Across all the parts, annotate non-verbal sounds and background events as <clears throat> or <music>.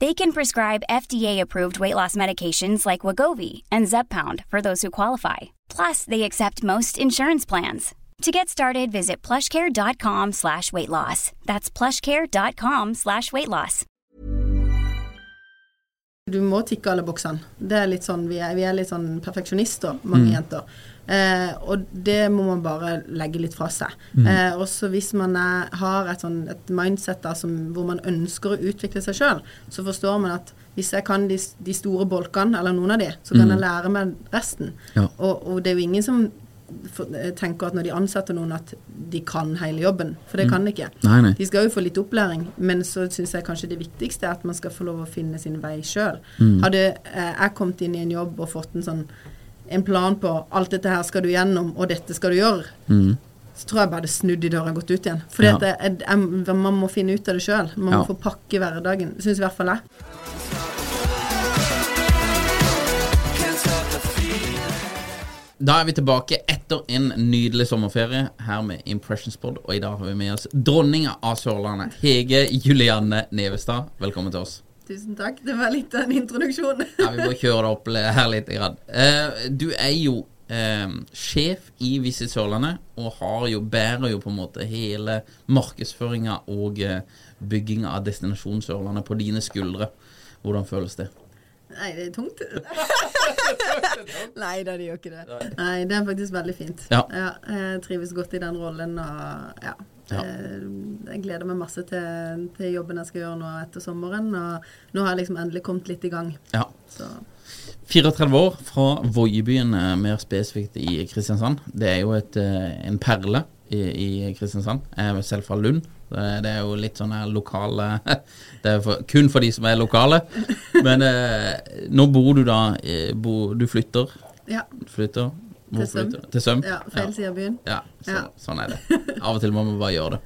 They can prescribe FDA-approved weight loss medications like Wagovi and Zepbound for those who qualify. Plus, they accept most insurance plans. To get started, visit plushcare.com slash weight loss. That's plushcare.com slash weight loss. Du må tikke alle boksene. Det er litt sånn, vi er, vi er litt sånn perfeksjonister, mange jenter. Eh, og det må man bare legge litt fra seg. Eh, også hvis man er, har et, sånn, et mindset da, som, hvor man ønsker å utvikle seg sjøl, så forstår man at hvis jeg kan de, de store bolkene, eller noen av de, så kan jeg lære meg resten. Ja. Og, og det er jo ingen som eh, tenker at når de ansetter noen, at de kan hele jobben. For det kan de ikke. Nei, nei. De skal jo få litt opplæring, men så syns jeg kanskje det viktigste er at man skal få lov å finne sin vei sjøl. Hadde eh, jeg kommet inn i en jobb og fått en sånn en plan på alt dette her skal du gjennom, og dette skal du gjøre, så tror jeg bare det snudde i døra og gått ut igjen. For Ja. man må finne ut av det sjøl. Man må Ja. få pakke hverdagen. Syns i hvert fall jeg. Da er vi tilbake etter en nydelig sommerferie her med Impressionspod, og i dag har vi med oss dronninga av Sørlandet, Hege Julianne Nevestad. Velkommen til oss. Tusen takk. Det var litt av en introduksjon. <laughs> Ja, Vi må kjøre det opp her litt. Grann. Eh, du er jo Um, sjef i Visit Sørlandet, og har jo, bærer jo på en måte hele markedsføringa og uh, bygginga av Destinasjon Sørlandet på dine skuldre. Hvordan føles det? Nei, det er tungt. <laughs> <laughs> Nei da, det gjør ikke det. Nei, det er faktisk veldig fint. Ja. jeg trives godt i den rollen, og ja. Ja. eh, Jeg gleder meg masse til, til jobben jeg skal gjøre nå etter sommeren. Og nå har jeg liksom endelig kommet litt i gang. Ja. Så 34 år fra Voiebyen, eh, mer spesifikt i Kristiansand. Det er jo et, eh, en perle i, i Kristiansand. Jeg er selv fra Lund. Det er jo litt sånn her lokale <laughs> Det er for, kun for de som er lokale. Men eh, nå bor du da bo, Du flytter. ja. Flytter. Til Søm. Til Søm? ja feil side av byen. Ja, så, Ja. sånn er det. Av og til må man bare gjøre det.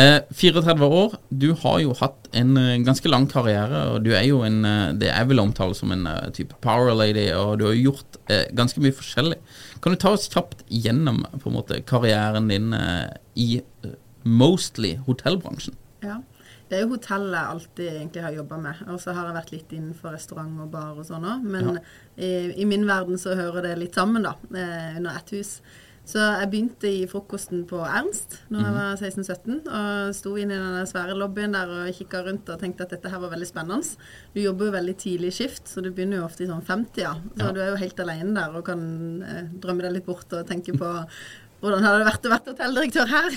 Eh, 34 år, du har jo hatt en eh, ganske lang karriere, og du er jo en eh, Det er vel omtale som en eh, type power lady, og du har gjort eh, ganske mye forskjellig. Kan du ta oss kjapt gjennom på en måte karrieren din eh, i mostly hotellbransjen? Ja. Det er jo hotellet jeg alltid egentlig har jobba med. Og så har jeg vært litt innenfor restaurant og bar og sånn òg. Men i, i min verden så hører det litt sammen, da. Eh, under ett hus. Så jeg begynte i frokosten på Ernst når jeg var 16-17. Og sto inne i den svære lobbyen der og kikka rundt og tenkte at dette her var veldig spennende. Du jobber jo veldig tidlig i skift, så du begynner jo ofte i sånn 50-ja. Så Ja. du er jo helt alene der og kan eh, drømme deg litt bort og tenke på hvordan hadde det vært å være hotelldirektør her?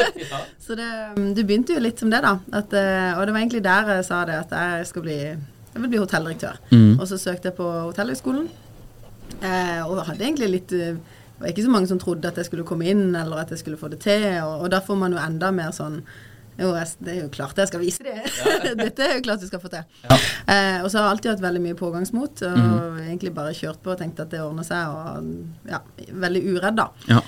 <laughs> Så det, mm, du begynte jo litt som det, da. At, eh, og det var egentlig der jeg sa det, at jeg skal bli jeg vil bli hotelldirektør. Og så søkte jeg på Hotellhøgskolen. Eh, og hadde egentlig litt eh, Det var ikke så mange som trodde at jeg skulle komme inn, eller at jeg skulle få det til. Og, og da får man jo enda mer sånn jo, jeg, det er jo klart jeg skal vise det. <laughs> Dette er jo klart du skal få til. Eh, og så har jeg alltid hatt veldig mye pågangsmot, og egentlig bare kjørt på og tenkt at det ordner seg, og ja, veldig uredd, da. Ja.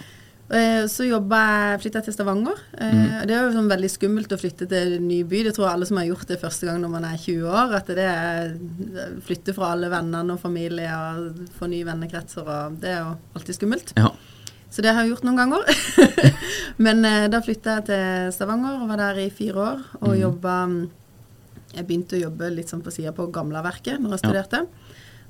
Eh, Så jobba jeg, flytta til Stavanger. Mm. Det er jo sånn veldig skummelt å flytte til en ny by. Det tror jeg alle som har gjort det første gang når man er 20 år. At det er flytte fra alle vennene og familie og få nye vennekretser og Det er jo alltid skummelt. ja. Så det har jeg gjort noen ganger. <laughs> Men eh, da flytta jeg til Stavanger og var der i fire år og jobba jeg begynte å jobbe litt sånn på sida på Gamlaverket når jeg Ja.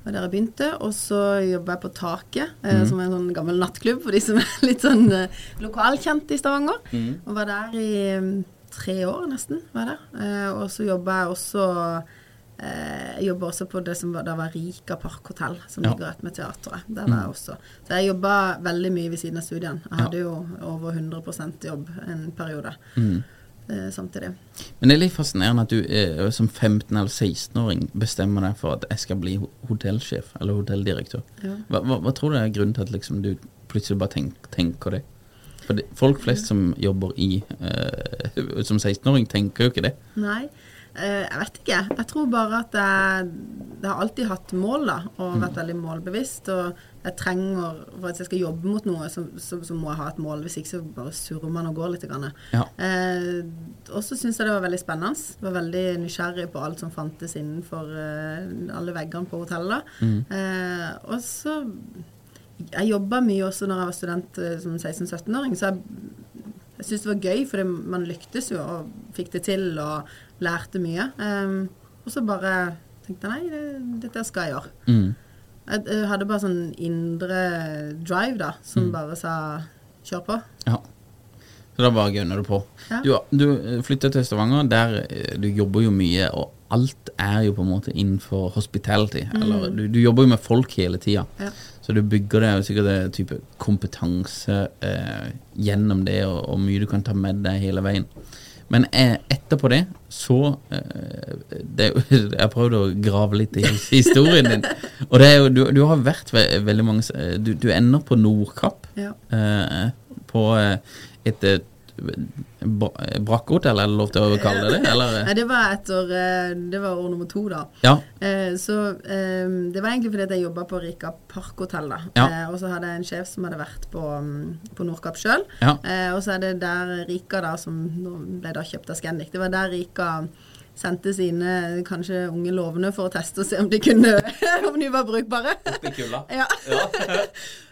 Og der jeg begynte, og så jobba jeg på Taket, eh, som er en sånn gammel nattklubb for de som er <laughs> litt sånn eh, lokalkjente i Stavanger. Og var der i mm, tre år nesten. var der. Eh, og så jobba jeg også eh, Jeg jobba også på det som var, da var Rika Parkhotell, som Ja. ligger rett med teatret. Der var jeg også. Så jeg jobba veldig mye ved siden av studiene. Jeg hadde jo over 100% jobb en periode eh, samtidig. Men det er litt fascinerende at du eh, som 15- eller 16-åring bestemmer deg for at jeg skal bli ho- hotellsjef eller hotelldirektør. Ja. Hva, hva, hva tror du er grunnen til at liksom, du plutselig bare tenk, tenker det? For det, folk flest som jobber i eh, <laughs> som 16-åring, tenker jo ikke det. Nei, eh, jeg vet ikke. Jeg tror bare at jeg, jeg har alltid hatt mål, da, og vært veldig målbevisst. Og jeg trenger, for at jeg skal jobbe mot noe, så, så, så må jeg ha et mål. Hvis ikke så bare surrer man og går litt. Ja. Eh, og så syns jeg det var veldig spennende. Var veldig nysgjerrig på alt som fantes innenfor eh, alle veggene på hotellet. Eh, og så Jeg jobba mye også når jeg var student eh, som 16-17-åring, så jeg jeg syntes det var gøy, for man lyktes jo og fikk det til og lærte mye. Ehm, og så bare tenkte jeg nei, det, dette skal jeg gjøre. Mm. Jeg, hadde bare sånn indre drive da, som bare sa kjør på. Ja. Så da bare gønner du på. Ja. Du, du flytta til Stavanger, der eh, du jobber jo mye, og alt er jo på en måte innenfor hospitality. Eller du, du jobber jo med folk hele tida. Ja. Så du bygger deg sikkert en type kompetanse eh, gjennom det, og, og mye du kan ta med deg hele veien. Men eh, etterpå det, så eh, det, <laughs> Jeg har prøvd å grave litt i <laughs> historien din. Og det er jo, du, du har vært ve veldig mange eh, Du, du ender på Nordkapp. Ja. På et bra- brakkehotell, er det lov til å kalle det det? Eller? Nei, det var etter eh, Det var år nummer to, da. Ja. Eh, så eh, det var egentlig fordi at jeg jobba på Rika Parkhotell, da. Ja. Og så hadde jeg en sjef som hadde vært på, mm, på Nordkapp sjøl. Ja. Og så er det der Rika, da, som ble da kjøpt av Scandic, det var der Rika sendte sine kanskje unge lovende for å teste og se om de kunne <laughs> Om de var brukbare. Oppi kulda. Ja. <laughs>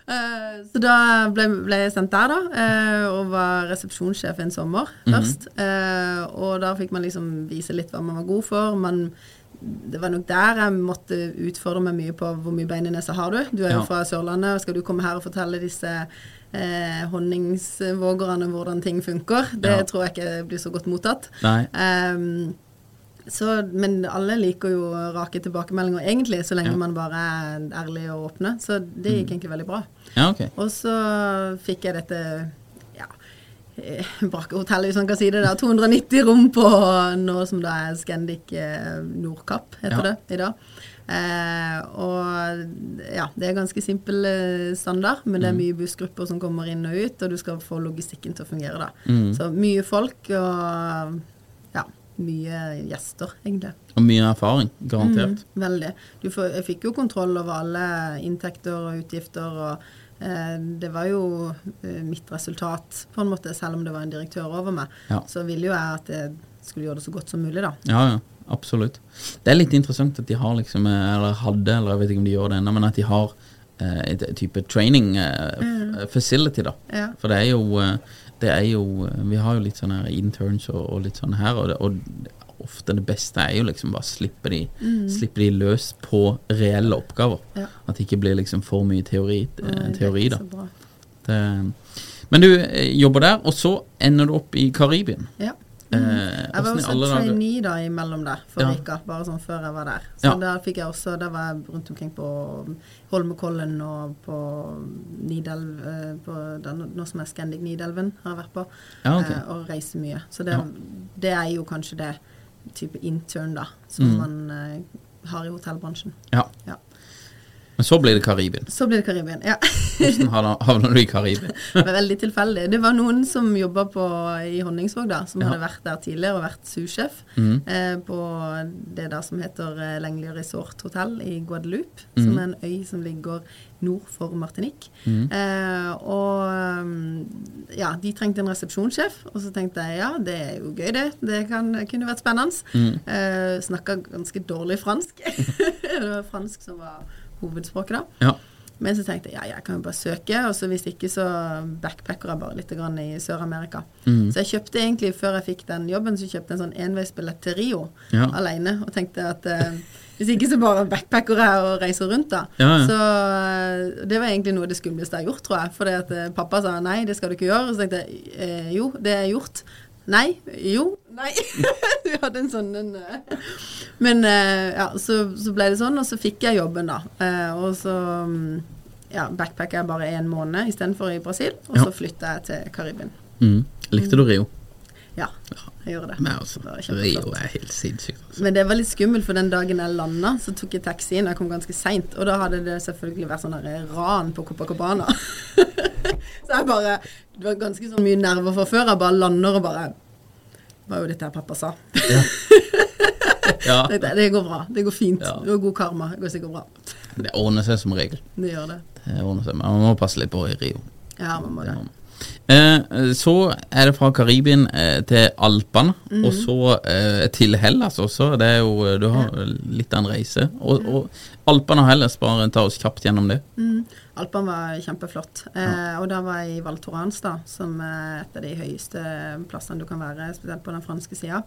Eh, så da ble, ble jeg sendt der, da, eh, og var resepsjonssjef en sommer først. Eh, og da fikk man liksom vise litt hva man var god for. Man, det var nok der jeg måtte utfordre meg mye på hvor mye bein i nesa har du. Du er jo Ja. fra Sørlandet, og skal du komme her og fortelle disse eh, honningsvågerne hvordan ting funker? Det Ja. tror jeg ikke blir så godt mottatt. Nei. Ehm, så, men alle liker jo rake tilbakemeldinger egentlig, så lenge Ja. man bare er ærlig og åpne. Så det gikk egentlig veldig bra. Ja, okay. Og så fikk jeg dette ja, eh, brakkehotellet, hvis man kan si det. da, 290 rom på noe som da er Scandic eh, Nordkapp, heter Ja. det i dag. Eh, og ja, det er ganske simpel eh, standard, men det er mye bussgrupper som kommer inn og ut, og du skal få logistikken til å fungere da. Så mye folk og mye gjester, egentlig. Og mye erfaring, garantert. Mm, veldig. Du får, jeg fikk jo kontroll over alle inntekter og utgifter, og eh, det var jo eh, mitt resultat, på en måte, selv om det var en direktør over meg. Ja. Så ville jo jeg at jeg skulle gjøre det så godt som mulig, da. Ja, ja, absolutt. Det er litt interessant at de har liksom, eh, eller hadde, eller jeg vet ikke om de gjør det ennå, men at de har eh, et type training eh, mm. facility, da. Ja. For det er jo eh, det er jo eh, Vi har jo litt sånne her interns og, og litt sånn her, og, det, og ofte det beste er jo liksom bare slippe de, slippe de løs på reelle oppgaver. Ja. At det ikke blir liksom for mye teori, eh, Nei, teori da. Det, men du eh, jobber der, og så ender du opp i Karibien. Ja. Eh, Jeg var også dager- trainee da imellom der for Ja. Rika, bare sånn før jeg var der. Så Ja. der fikk jeg også, da var jeg rundt omkring på Holmenkollen og på Nidelv, eh, på den, Nå som er Scandic Nidelven har jeg vært på, Ja, okay. eh, og reiser mye. Så det, det er jo kanskje det type intern da, som Mm. man har i hotellbransjen. Ja. Men så blir det Karibien. Så blir det Karibien, ja. <laughs> Hvordan havna- havna du i Karibien? <laughs> Det var veldig tilfeldig. Det var noen som jobba i Honningsvåg, da, som Ja. hadde vært der tidligere og vært sussjef mm. eh, på det der som heter Lengli Resort Hotel i Guadeloupe, mm. som er en øy som ligger nord for Martinique. Mm. Eh, og um, ja, de trengte en resepsjonssjef, og så tenkte jeg ja, det er jo gøy, det. Det kan, kunne vært spennende. Mm. Eh, Snakka ganske dårlig fransk. <laughs> det var fransk som var hovedspråket, da. Ja. Men så tenkte jeg ja, jeg kan jo bare søke, og så hvis ikke så backpacker jeg bare litt grann i Sør-Amerika. Mm. Så jeg kjøpte egentlig, før jeg fikk den jobben, så kjøpte jeg en sånn enveisbillett til Rio Ja. alene. Og tenkte at eh, hvis ikke så bare backpacker jeg og reiser rundt, da. Ja, ja. Så eh, det var egentlig noe av det skumleste jeg har gjort, tror jeg. Fordi at eh, pappa sa nei, det skal du ikke gjøre. Så tenkte jeg eh, jo, det er gjort. Nei. Jo. Nei. <laughs> Vi hadde en sånn en, eh. Men eh, ja, så, så ble det sånn, og så fikk jeg jobben, da. Eh, og så mm, ja, backpacka jeg bare én måned istedenfor i Brasil. Og Ja. så flytta jeg til Karibia. Mm. Likte du Rio? Ja, jeg gjorde det. Men altså, Det Rio er helt sinnssykt. Altså. Men det var litt skummelt, for den dagen jeg landa, så tok jeg taxien. Jeg kom ganske seint, og da hadde det selvfølgelig vært sånn ran på Copacabana. <laughs> så jeg bare Det var ganske sånn mye nerver fra før. Jeg bare lander og bare Hva er jo dette her pappa sa? Ja, <laughs> ja. det, Det går bra. Det går fint. Ja. Det har god karma. Det går sikkert bra. det ordner seg som regel. Det gjør det. Det ordner seg, men man må passe litt på i Rio. Ja, man må det. Eh, så er det fra Karibien eh, til Alpene, Mhm. og så eh, til Hellas også. Det er jo, du har litt av en reise. Og, og Alpene og Hellas, bare ta oss kjapt gjennom det. Mm. Alpen var kjempeflott. Eh, og da var jeg i Val Thorans, da, som er et av de høyeste plassene du kan være, spesielt på den franske sida.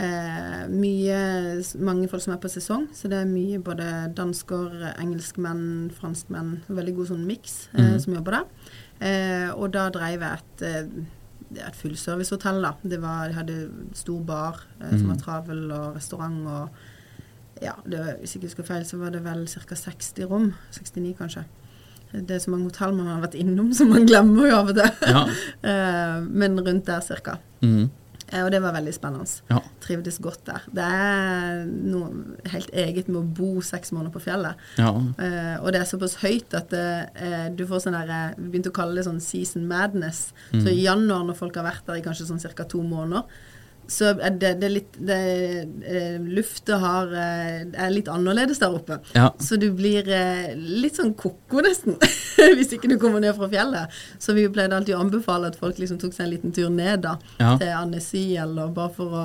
Eh, mye, mange folk som er på sesong, så det er mye både dansker, engelskmenn, franskmenn. Veldig god sånn miks eh, som jobber der. Eh, og da dreiv jeg et eh, det et fullservicehotell, da. Det var, de hadde stor bar eh, som var travel, og restaurant og ja, det hvis jeg ikke husker feil, så var det vel ca. 60 rom. 69 kanskje. Det er så mange hotell man har vært innom som man glemmer jo av og til. Ja. <laughs> Eh, men rundt der cirka. Mhm. Eh, og det var veldig spennende. Ja. Trivdes godt der. Det er noe helt eget med å bo seks måneder på fjellet. ja. Uh, og det er såpass høyt at uh, du får sånn der eh, Vi begynte å kalle det sånn season madness. Så i januar, når folk har vært der i kanskje sånn ca. to måneder, så det, det er litt det, eh, Lufta har eh, er litt annerledes der oppe. Ja. Så du blir eh, litt sånn ko-ko, nesten, <laughs> hvis ikke du kommer ned fra fjellet. Så vi pleide alltid å anbefale at folk liksom tok seg en liten tur ned da, Ja. til Annecy, eller bare for å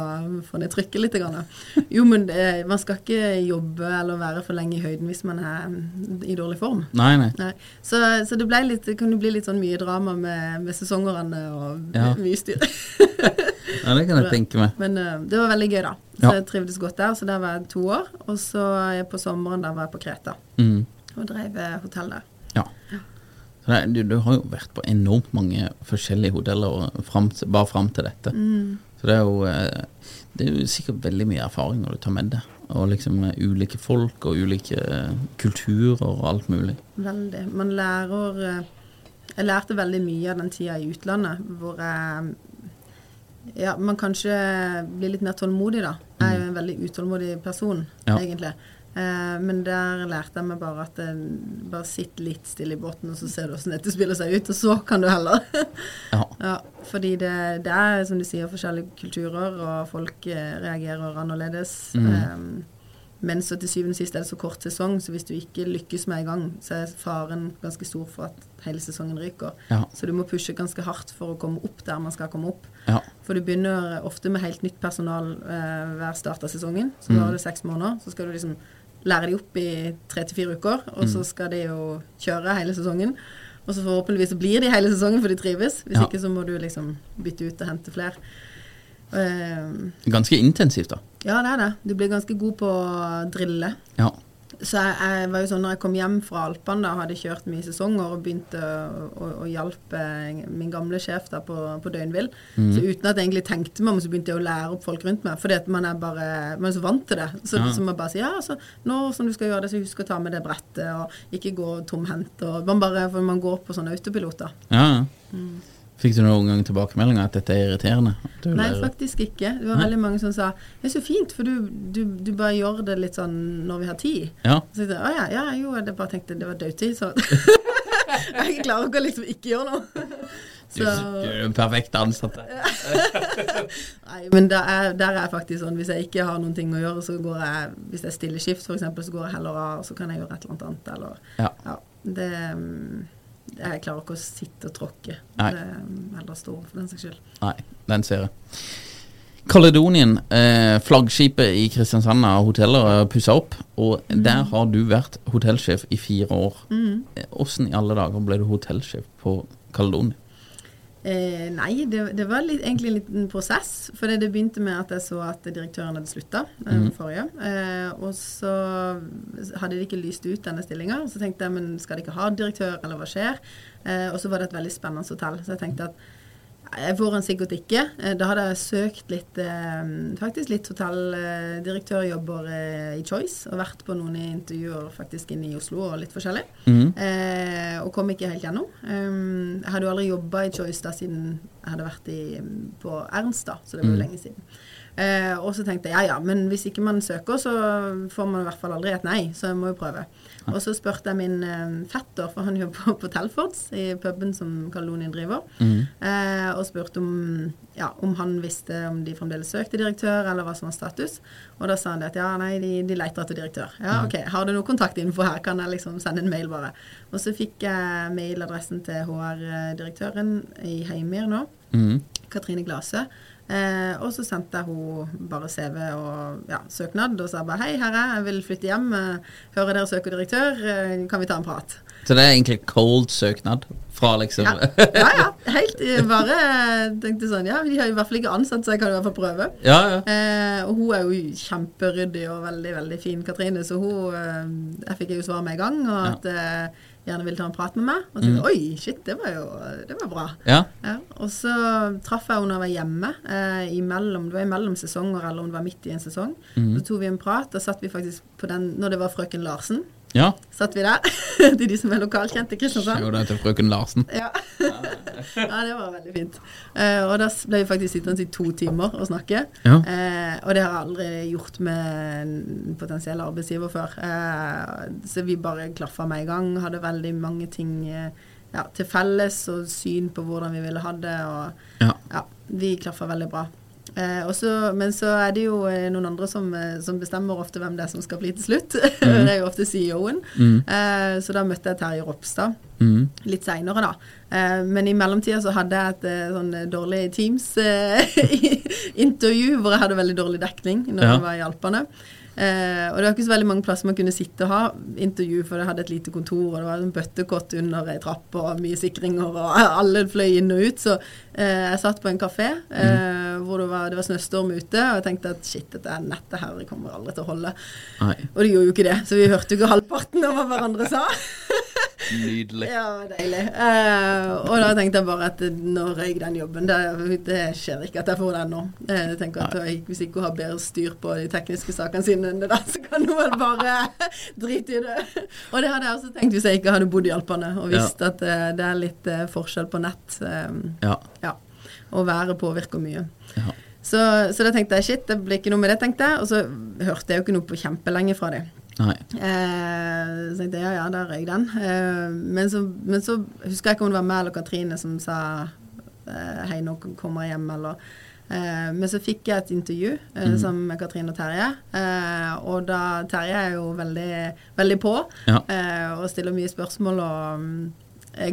få ned trykket litt. Grann. Jo, men eh, man skal ikke jobbe eller være for lenge i høyden hvis man er mm, i dårlig form. Nei, nei. Nei. Så, så det, litt, det kunne bli litt sånn mye drama med, med sesongerne og Ja. mye styr. <laughs> Ja, det kan jeg tenke meg. Men uh, det var veldig gøy, da. Så Ja. jeg trivdes godt der. Så der var jeg to år. Og så på sommeren der var jeg på Kreta mm. og drev eh, hotell der. Ja. ja. det, er- du, du har jo vært på enormt mange forskjellige hoteller frem bare fram til dette. Mm. Så det er jo eh, Det er jo sikkert veldig mye erfaring når du tar med deg. Og liksom ulike folk og ulike kulturer og alt mulig. Veldig. Man lærer Jeg lærte veldig mye av den tida i utlandet hvor jeg Ja, man kanskje blir litt mer tålmodig, da. Jeg er jo en veldig utålmodig person, Ja. egentlig. Eh, men der lærte jeg meg bare at jeg, bare sitt litt stille i båten, og så ser du hvordan dette spiller seg ut, og så kan du heller. <laughs> Ja. ja, fordi det, det er, som du sier, forskjellige kulturer, og folk eh, reagerer annerledes. Mm. Eh, men så til syvende og sist er det så kort sesong, så hvis du ikke lykkes med en gang, så er faren ganske stor for at hele sesongen ryker. Ja. Så du må pushe ganske hardt for å komme opp der man skal komme opp. Ja. For du begynner ofte med helt nytt personal eh, hver start av sesongen. Så Mm. da har du seks måneder. Så skal du liksom lære de opp i tre til fire uker, og Mm. så skal de jo kjøre hele sesongen. Og så forhåpentligvis så blir de hele sesongen for de trives. Hvis Ja. ikke så må du liksom bytte ut og hente flere. Eh, Ganske intensivt, da. ja, det er det. Du blir ganske god på å drille. Ja. Så jeg, jeg var jo sånn når jeg kom hjem fra Alpene da, hadde kjørt mye sesonger og begynte å, å, å hjelpe min gamle sjef da på, på døgnvill. Så uten at jeg egentlig tenkte meg om, så begynte jeg å lære opp folk rundt meg. Fordi at man er bare man er så vant til det. Så, Ja. så man bare sier ja, altså, nå som du skal gjøre det, så husk å ta med det brettet, og ikke gå tomhendt. Man bare, for man går på sånne autopiloter. ja. ja. Fikk du noen gang tilbakemeldinger at dette er irriterende? Nei, faktisk ikke. Det var Nei. veldig mange som sa det er så fint, for du, du, du bare gjør det litt sånn når vi har tid. Ja. Så jeg sa ja, ja, jo, jeg bare tenkte det var dødtid, så <laughs> Jeg klarer ikke å liksom ikke gjøre noe. Du, du er en perfekt ansatte. <laughs> Nei, men er, der er jeg faktisk sånn, hvis jeg ikke har noen ting å gjøre, så går jeg, hvis det er stille skift eksempel, så går jeg heller av, og så kan jeg gjøre et eller annet, eller, Ja. ja, det, mm, jeg klarer ikke å sitte og tråkke. Nei. Mm, eller stå, for den saks skyld. Nei, den ser jeg. Caledonien, eh, flaggskipet i Kristiansand av hoteller, er pussa opp. Og der har du vært hotellsjef i fire år. Eh, Åssen i alle dager ble du hotellsjef på Caledonien? Eh, nei, det, det var litt, egentlig en liten prosess. For det begynte med at jeg så at direktøren hadde slutta, eh, mm. forrige. Eh, og så hadde de ikke lyst ut denne stillinga. Så tenkte jeg men skal de ikke ha direktør, eller hva skjer? Eh, og så var det et veldig spennende hotell. Så jeg tenkte at jeg får han sikkert ikke. Eh, Da hadde jeg søkt litt eh, faktisk litt hotelldirektørjobber eh, i Choice, og vært på noen intervjuer faktisk inne i Oslo og litt forskjellig. Mhm. Eh, og kom ikke helt gjennom. Um, jeg hadde jo aldri jobba i Choice da siden jeg hadde vært i, på Ernst, da, så det var jo Mm. lenge siden. Eh, og så tenkte jeg ja ja, men hvis ikke man søker, så får man i hvert fall aldri et nei, så jeg må jo prøve. Og så spurte jeg min eh, fetter, for han jobber på Telfords, i puben som Kaledonien driver, mm. eh, og spurte om, ja, om han visste om de fremdeles søkte direktør, eller hva som var status. Og da sa han det at ja, nei, de, de leter etter direktør. Ja, OK, har du noe kontaktinfo her, kan jeg liksom sende en mail bare. Og så fikk jeg mailadressen til HR-direktøren i Heimir nå, mm. Katrine Glase. Eh, og så sendte jeg hun bare CV og ja, søknad, og sa bare hei, herre, jeg vil flytte hjem. Hører dere søker direktør, eh, kan vi ta en prat? Så det er egentlig cold søknad fra liksom Ja, ja. ja helt eh, bare tenkte sånn, ja, de har i hvert fall ikke ansatt, så jeg kan i hvert fall prøve. ja, ja. Eh, og hun er jo kjemperyddig og veldig veldig fin, Katrine, så hun eh, Jeg fikk jo svar med en gang, og at eh, gjerne ville ta en prat med meg. Og så tenkte jeg, oi, shit, det var jo det var bra. ja. Ja, og så traff jeg henne når jeg var hjemme, eh, imellom, det var imellom sesonger, eller om det var midt i en sesong. Så tok vi en prat, og satt vi faktisk på den, når det var frøken Larsen, ja. satt vi der, <laughs> det er de som er lokalkjent i Kristiansand. Jo, det til frøken Larsen. Ja. <laughs> ja, det var veldig fint. Eh, og da ble vi faktisk sittende i to timer og snakke. Ja. Eh, og det har jeg aldri gjort med en potensiell arbeidsgiver før. Eh, så vi bare klaffa med i gang. Hadde veldig mange ting ja, til felles og syn på hvordan vi ville ha det. Og Ja. ja, vi klaffa veldig bra. Eh, også, men så er det jo eh, noen andre som, eh, som bestemmer ofte hvem det er som skal bli til slutt. <laughs> det er jo ofte CEO-en. Mm. Eh, så da møtte jeg Terje Ropstad mm. litt seinere, da. Eh, men i mellomtida så hadde jeg et eh, sånn dårlig Teams-intervju <laughs> hvor jeg hadde veldig dårlig dekning når Ja. jeg var i Alpene. Eh, og det var ikke så veldig mange plasser man kunne sitte og ha intervju, for det hadde et lite kontor, og det var en bøttekott under ei trapp og mye sikringer, og <laughs> alle fløy inn og ut. Så jeg satt på en kafé eh, hvor det var, det var snøstorm ute, og jeg tenkte at shit, dette er nettet her kommer aldri til å holde. Nei. Og det gjorde jo ikke det, så vi hørte jo ikke halvparten av hva hverandre sa. <laughs> Nydelig. Ja, deilig. Eh, og da tenkte jeg bare at eh, nå røyk den jobben. Det, det skjer ikke at jeg får den nå. Eh, Jeg tenker at jeg, Hvis ikke hun har bedre styr på de tekniske sakene sine enn det der, så kan hun vel bare <laughs> drite i det. Og det hadde jeg også tenkt hvis jeg ikke hadde bodd i Alpene og visst at eh, det er litt eh, forskjell på nett. eh, Ja. Og været påvirker mye. ja. Så, så da tenkte jeg shit, det blir ikke noe med det, tenkte jeg. Og så hørte jeg jo ikke noe på kjempelenge fra dem. Eh, så tenkte jeg ja, ja, der røyk den. Eh, men, så, men så husker jeg ikke om det var meg eller Katrine som sa eh, hei, nå kommer jeg hjem, eller eh, Men så fikk jeg et intervju mm. sammen med Katrine og Terje. Eh, og da Terje er jo veldig, veldig på Ja. og stiller mye spørsmål og mm,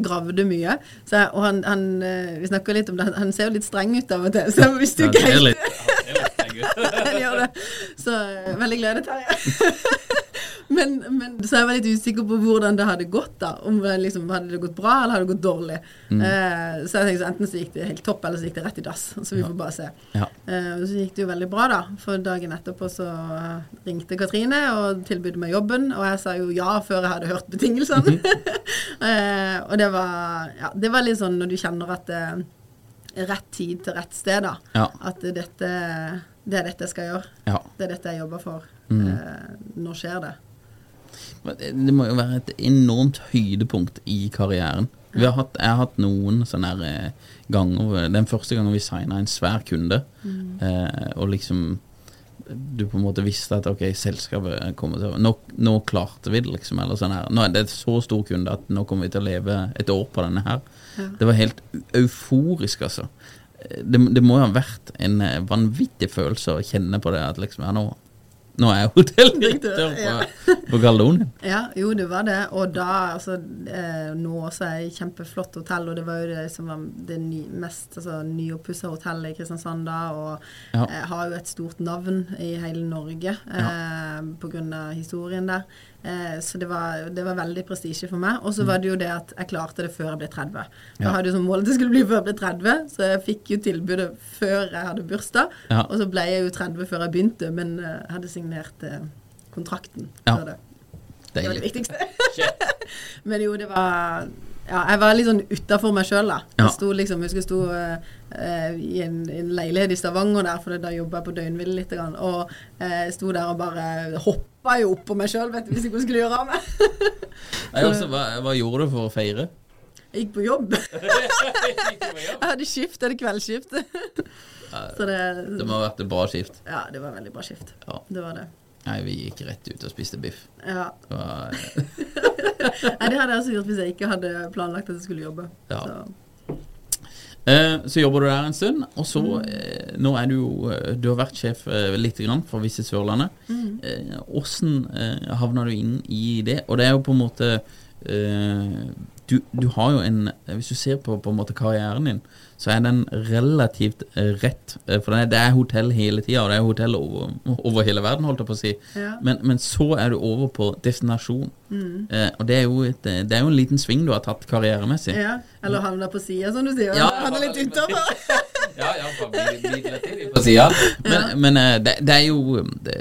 gravde mye. Så, og han, han eh, Vi snakker litt om det, han ser jo litt streng ut av og til, så hvis du ikke det helt <laughs> han gjør det. Så eh, veldig glede, Terje. <laughs> men, men så jeg var litt usikker på hvordan det hadde gått. da Om liksom, Hadde det gått bra, eller hadde det gått dårlig. Eh, så jeg tenkte så enten så gikk det helt topp, eller så gikk det rett i dass. Så vi får bare se. Ja. Eh, så gikk det jo veldig bra, da. For dagen etterpå så eh, ringte Katrine og tilbød meg jobben. Og jeg sa jo ja før jeg hadde hørt betingelsene. <laughs> eh, og det var, ja, det var litt sånn når du kjenner at det er rett tid til rett sted, da. Ja. At dette, det er dette jeg skal gjøre. ja. Det er dette jeg jobber for. Mm. Eh, nå skjer det. Det må jo være et enormt høydepunkt i karrieren. Vi har hatt, jeg har hatt noen sånne her, eh, ganger Den første gangen vi signa en svær kunde, eh, og liksom du på en måte visste at ok, selskapet kommer til å nå, nå klarte vi det, liksom. Eller sånn her. Nå er det et så stor kunde at nå kommer vi til å leve et år på denne her. Ja. Det var helt euforisk, altså. Det, det må jo ha vært en eh, vanvittig følelse å kjenne på det. At liksom, ja, nå, Nå er jeg hotelldirektør <laughs> Ja. på, Galdonien Ja, jo, det var det. Og da, altså eh, Nå også er det et kjempeflott hotell, og det var jo det som var det ny, mest altså, nyoppussa hotellet i Kristiansand da, og Ja. eh, har jo et stort navn i hele Norge eh, på grunn av historien der. Eh, så det var, det var veldig prestisje for meg. Og så var det jo det at jeg klarte det før jeg ble 30. Ja. Jeg hadde jo som mål at det skulle bli før jeg ble 30, så jeg fikk jo tilbudet før jeg hadde bursdag. Ja. Og så ble jeg jo 30 før jeg begynte, men eh, jeg hadde signert eh, kontrakten. Ja. før det. Det var det viktigste. <laughs> Men jo, det var Ja, jeg var litt sånn utafor meg sjøl, da. Ja. Jeg sto liksom, jeg husker jeg sto eh, eh, i en, en leilighet i Stavanger der, for da jobba jeg på døgnhvile litt. Og eh, sto der og bare hoppa jo opp på meg sjøl, vet du, hvis jeg skulle gjøre av meg. Nei, altså, hva, hva gjorde du for å feire? Jeg gikk på jobb. <laughs> Jeg hadde skift, jeg hadde kveldsskift. <laughs> Så det Det må ha vært et bra skift. Ja, det var veldig bra skift. Ja. Det var det. Nei, vi gikk rett ut og spiste biff. Ja. Var, <laughs> Nei, det hadde jeg også gjort hvis jeg ikke hadde planlagt at jeg skulle jobbe. Ja. Så. Eh, så jobber du der en stund, og så eh, Nå er du jo eh, Du har vært sjef eh, lite grann for Visit Sørlandet. Eh, Åssen mm. havna du inn i det? Og det er jo på en måte du, du har jo en Hvis du ser på, på en måte karrieren din, så er den relativt eh, rett. Eh, for det er, det er hotell hele tida, og det er hotell over, over hele verden, holdt jeg på å si. Ja. Men, men så er du over på destinasjon. Eh, og det er, jo et, eh, det er jo en liten sving du har tatt karrieremessig. Ja, eller havna på sida, som du sier. Ja, er litt utover. <laughs> Ja, ja. Men, men eh, det, det er jo det,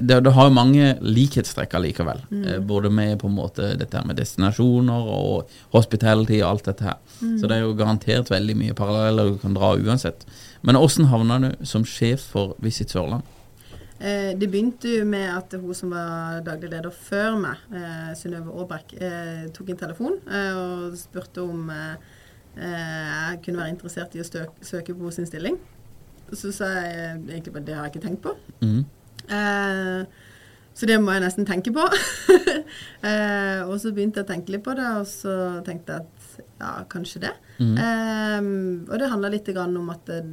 det, det har jo mange likhetstrekk allikevel. Mm. Både med på en måte dette her med destinasjoner og hospitality og alt dette her. Så det er jo garantert veldig mye paralleller du kan dra uansett. Men åssen havna du som sjef for Visit Sørland? Eh, det begynte jo med at hun som var daglig leder før meg, eh, Synnøve Aabrekk, eh, tok en telefon eh, og spurte om eh, eh, jeg kunne være interessert i å støke, søke på sin stilling. Så sa jeg eh, egentlig bare det har jeg ikke tenkt på. Mm. Eh, så det må jeg nesten tenke på. <laughs> eh, og så begynte jeg å tenke litt på det, og så tenkte jeg at ja, kanskje det. Mm. Eh, og det handler litt om at eh,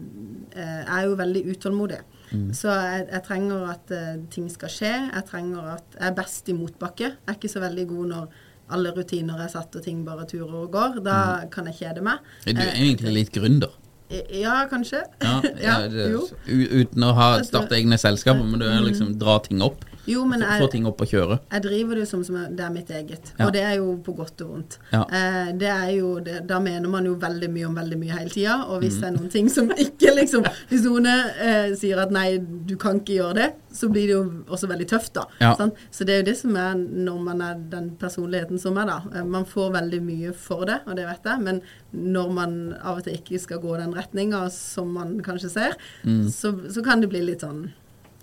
jeg er jo veldig utålmodig. Mm. Så jeg, jeg trenger at eh, ting skal skje. Jeg trenger at jeg er best i motbakke. Jeg er ikke så veldig god når alle rutiner er satt og ting bare turer og går. Da kan jeg kjede meg. Er du egentlig litt gründer. ja, kanskje. Ja, <laughs> Ja, det, jo. uten å ha starte egne selskaper, men du er liksom dra ting opp. Jo, men Få jeg, få ting opp og kjøre. Jeg driver det jo som, som det er mitt eget, Ja. og det er jo på godt og vondt. Ja. Eh, det er jo, det, da mener man jo veldig mye om veldig mye hele tida, og hvis mm. det er noen ting som <laughs> ikke liksom Hvis noen eh, sier at nei, du kan ikke gjøre det, så blir det jo også veldig tøft, da. Ja. Så det er jo det som er når man er den personligheten som er, da. Eh, man får veldig mye for det, og det vet jeg, men når man av og til ikke skal gå den retninga som man kanskje ser, Mm. så, så kan det bli litt sånn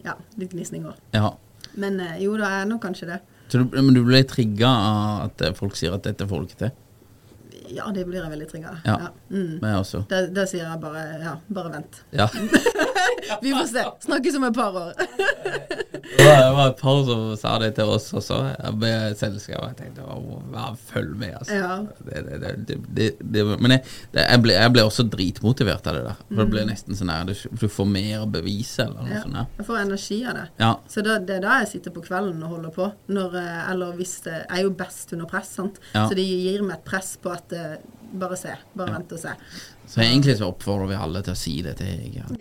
ja, litt gnisninger. Ja. Men eh, jo, da er nå kanskje det. Så du, men du ble trigga av at eh, folk sier at dette får du ikke til? Ja, det blir jeg veldig trigga av. Ja. Ja. Mm. Også. Da, da sier jeg bare ja, bare vent. Ja. <laughs> <laughs> Vi får se. Snakkes om et par år. <laughs> Det var, det var et par som sa det til oss også, med selskap. Jeg tenkte å, følg med, altså. Ja. Det, det, men jeg, jeg, ble, jeg ble også dritmotivert av det der. For det ble nesten sånn her Du, du får mer bevis, eller noe Mm. Ja. sånt. her. Jeg får energi av det. Ja. Så da, det er da jeg sitter på kvelden og holder på. Når, eh, eller hvis det Jeg er jo best under press, sant. Så det gir meg et press på at eh, bare se. Bare Ja. vent og se. Så egentlig så oppfordrer vi alle til å si det til Hege. <laughs>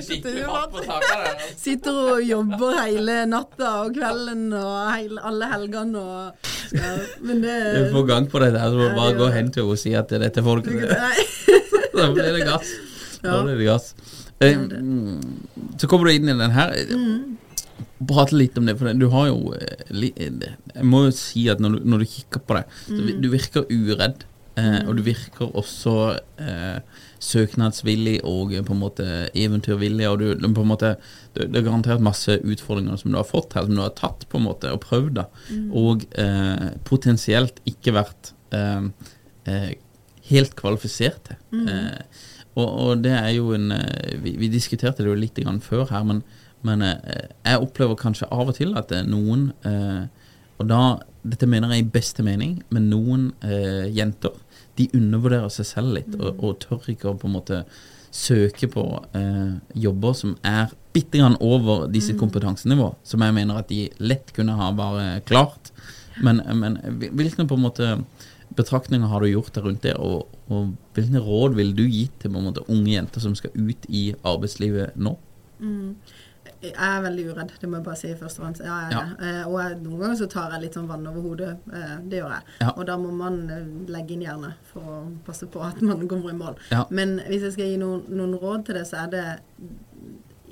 <laughs> Sitter og jobber hele natta og kvelden og heil, alle helgene og ja, Men det Du får gang på det der, så må du bare gå hen til henne og si at dette er dette folket. <laughs> Da blir det gass. Da blir det gass. Eh, mm, Så kommer du inn i den her. Prate litt om det, for du har jo li- eh, Jeg må jo si at når du, når du kikker på det, så du virker uredd. Eh, Og du virker også eh, søknadsvillig og på en måte eventyrvillig. Og du, du på en måte det, er garantert masse utfordringer som du har fått her, som du har tatt på en måte og prøvd. da Og eh, potensielt ikke vært helt kvalifisert til. Eh, og, og det er jo en vi, vi diskuterte det jo litt grann før her, men, men eh, jeg opplever kanskje av og til at det er noen eh, Og da, dette mener jeg i beste mening, men noen eh, jenter de undervurderer seg selv litt og, og tør ikke å på en måte søke på eh, jobber som er bitte grann over de sitt kompetansenivå, som jeg mener at de lett kunne ha bare klart. Men, men hvilke på en måte betraktninger har du gjort der rundt det, og, og hvilke råd vil du gi til på en måte, unge jenter som skal ut i arbeidslivet nå? Jeg er veldig uredd, det må jeg bare si først og fremst. Ja, jeg er det. Eh, og jeg, noen ganger så tar jeg litt sånn vann over hodet. Eh, det gjør jeg. Og da må man eh, legge inn hjernen for å passe på at man kommer i mål. Men hvis jeg skal gi noen, noen råd til det, så er det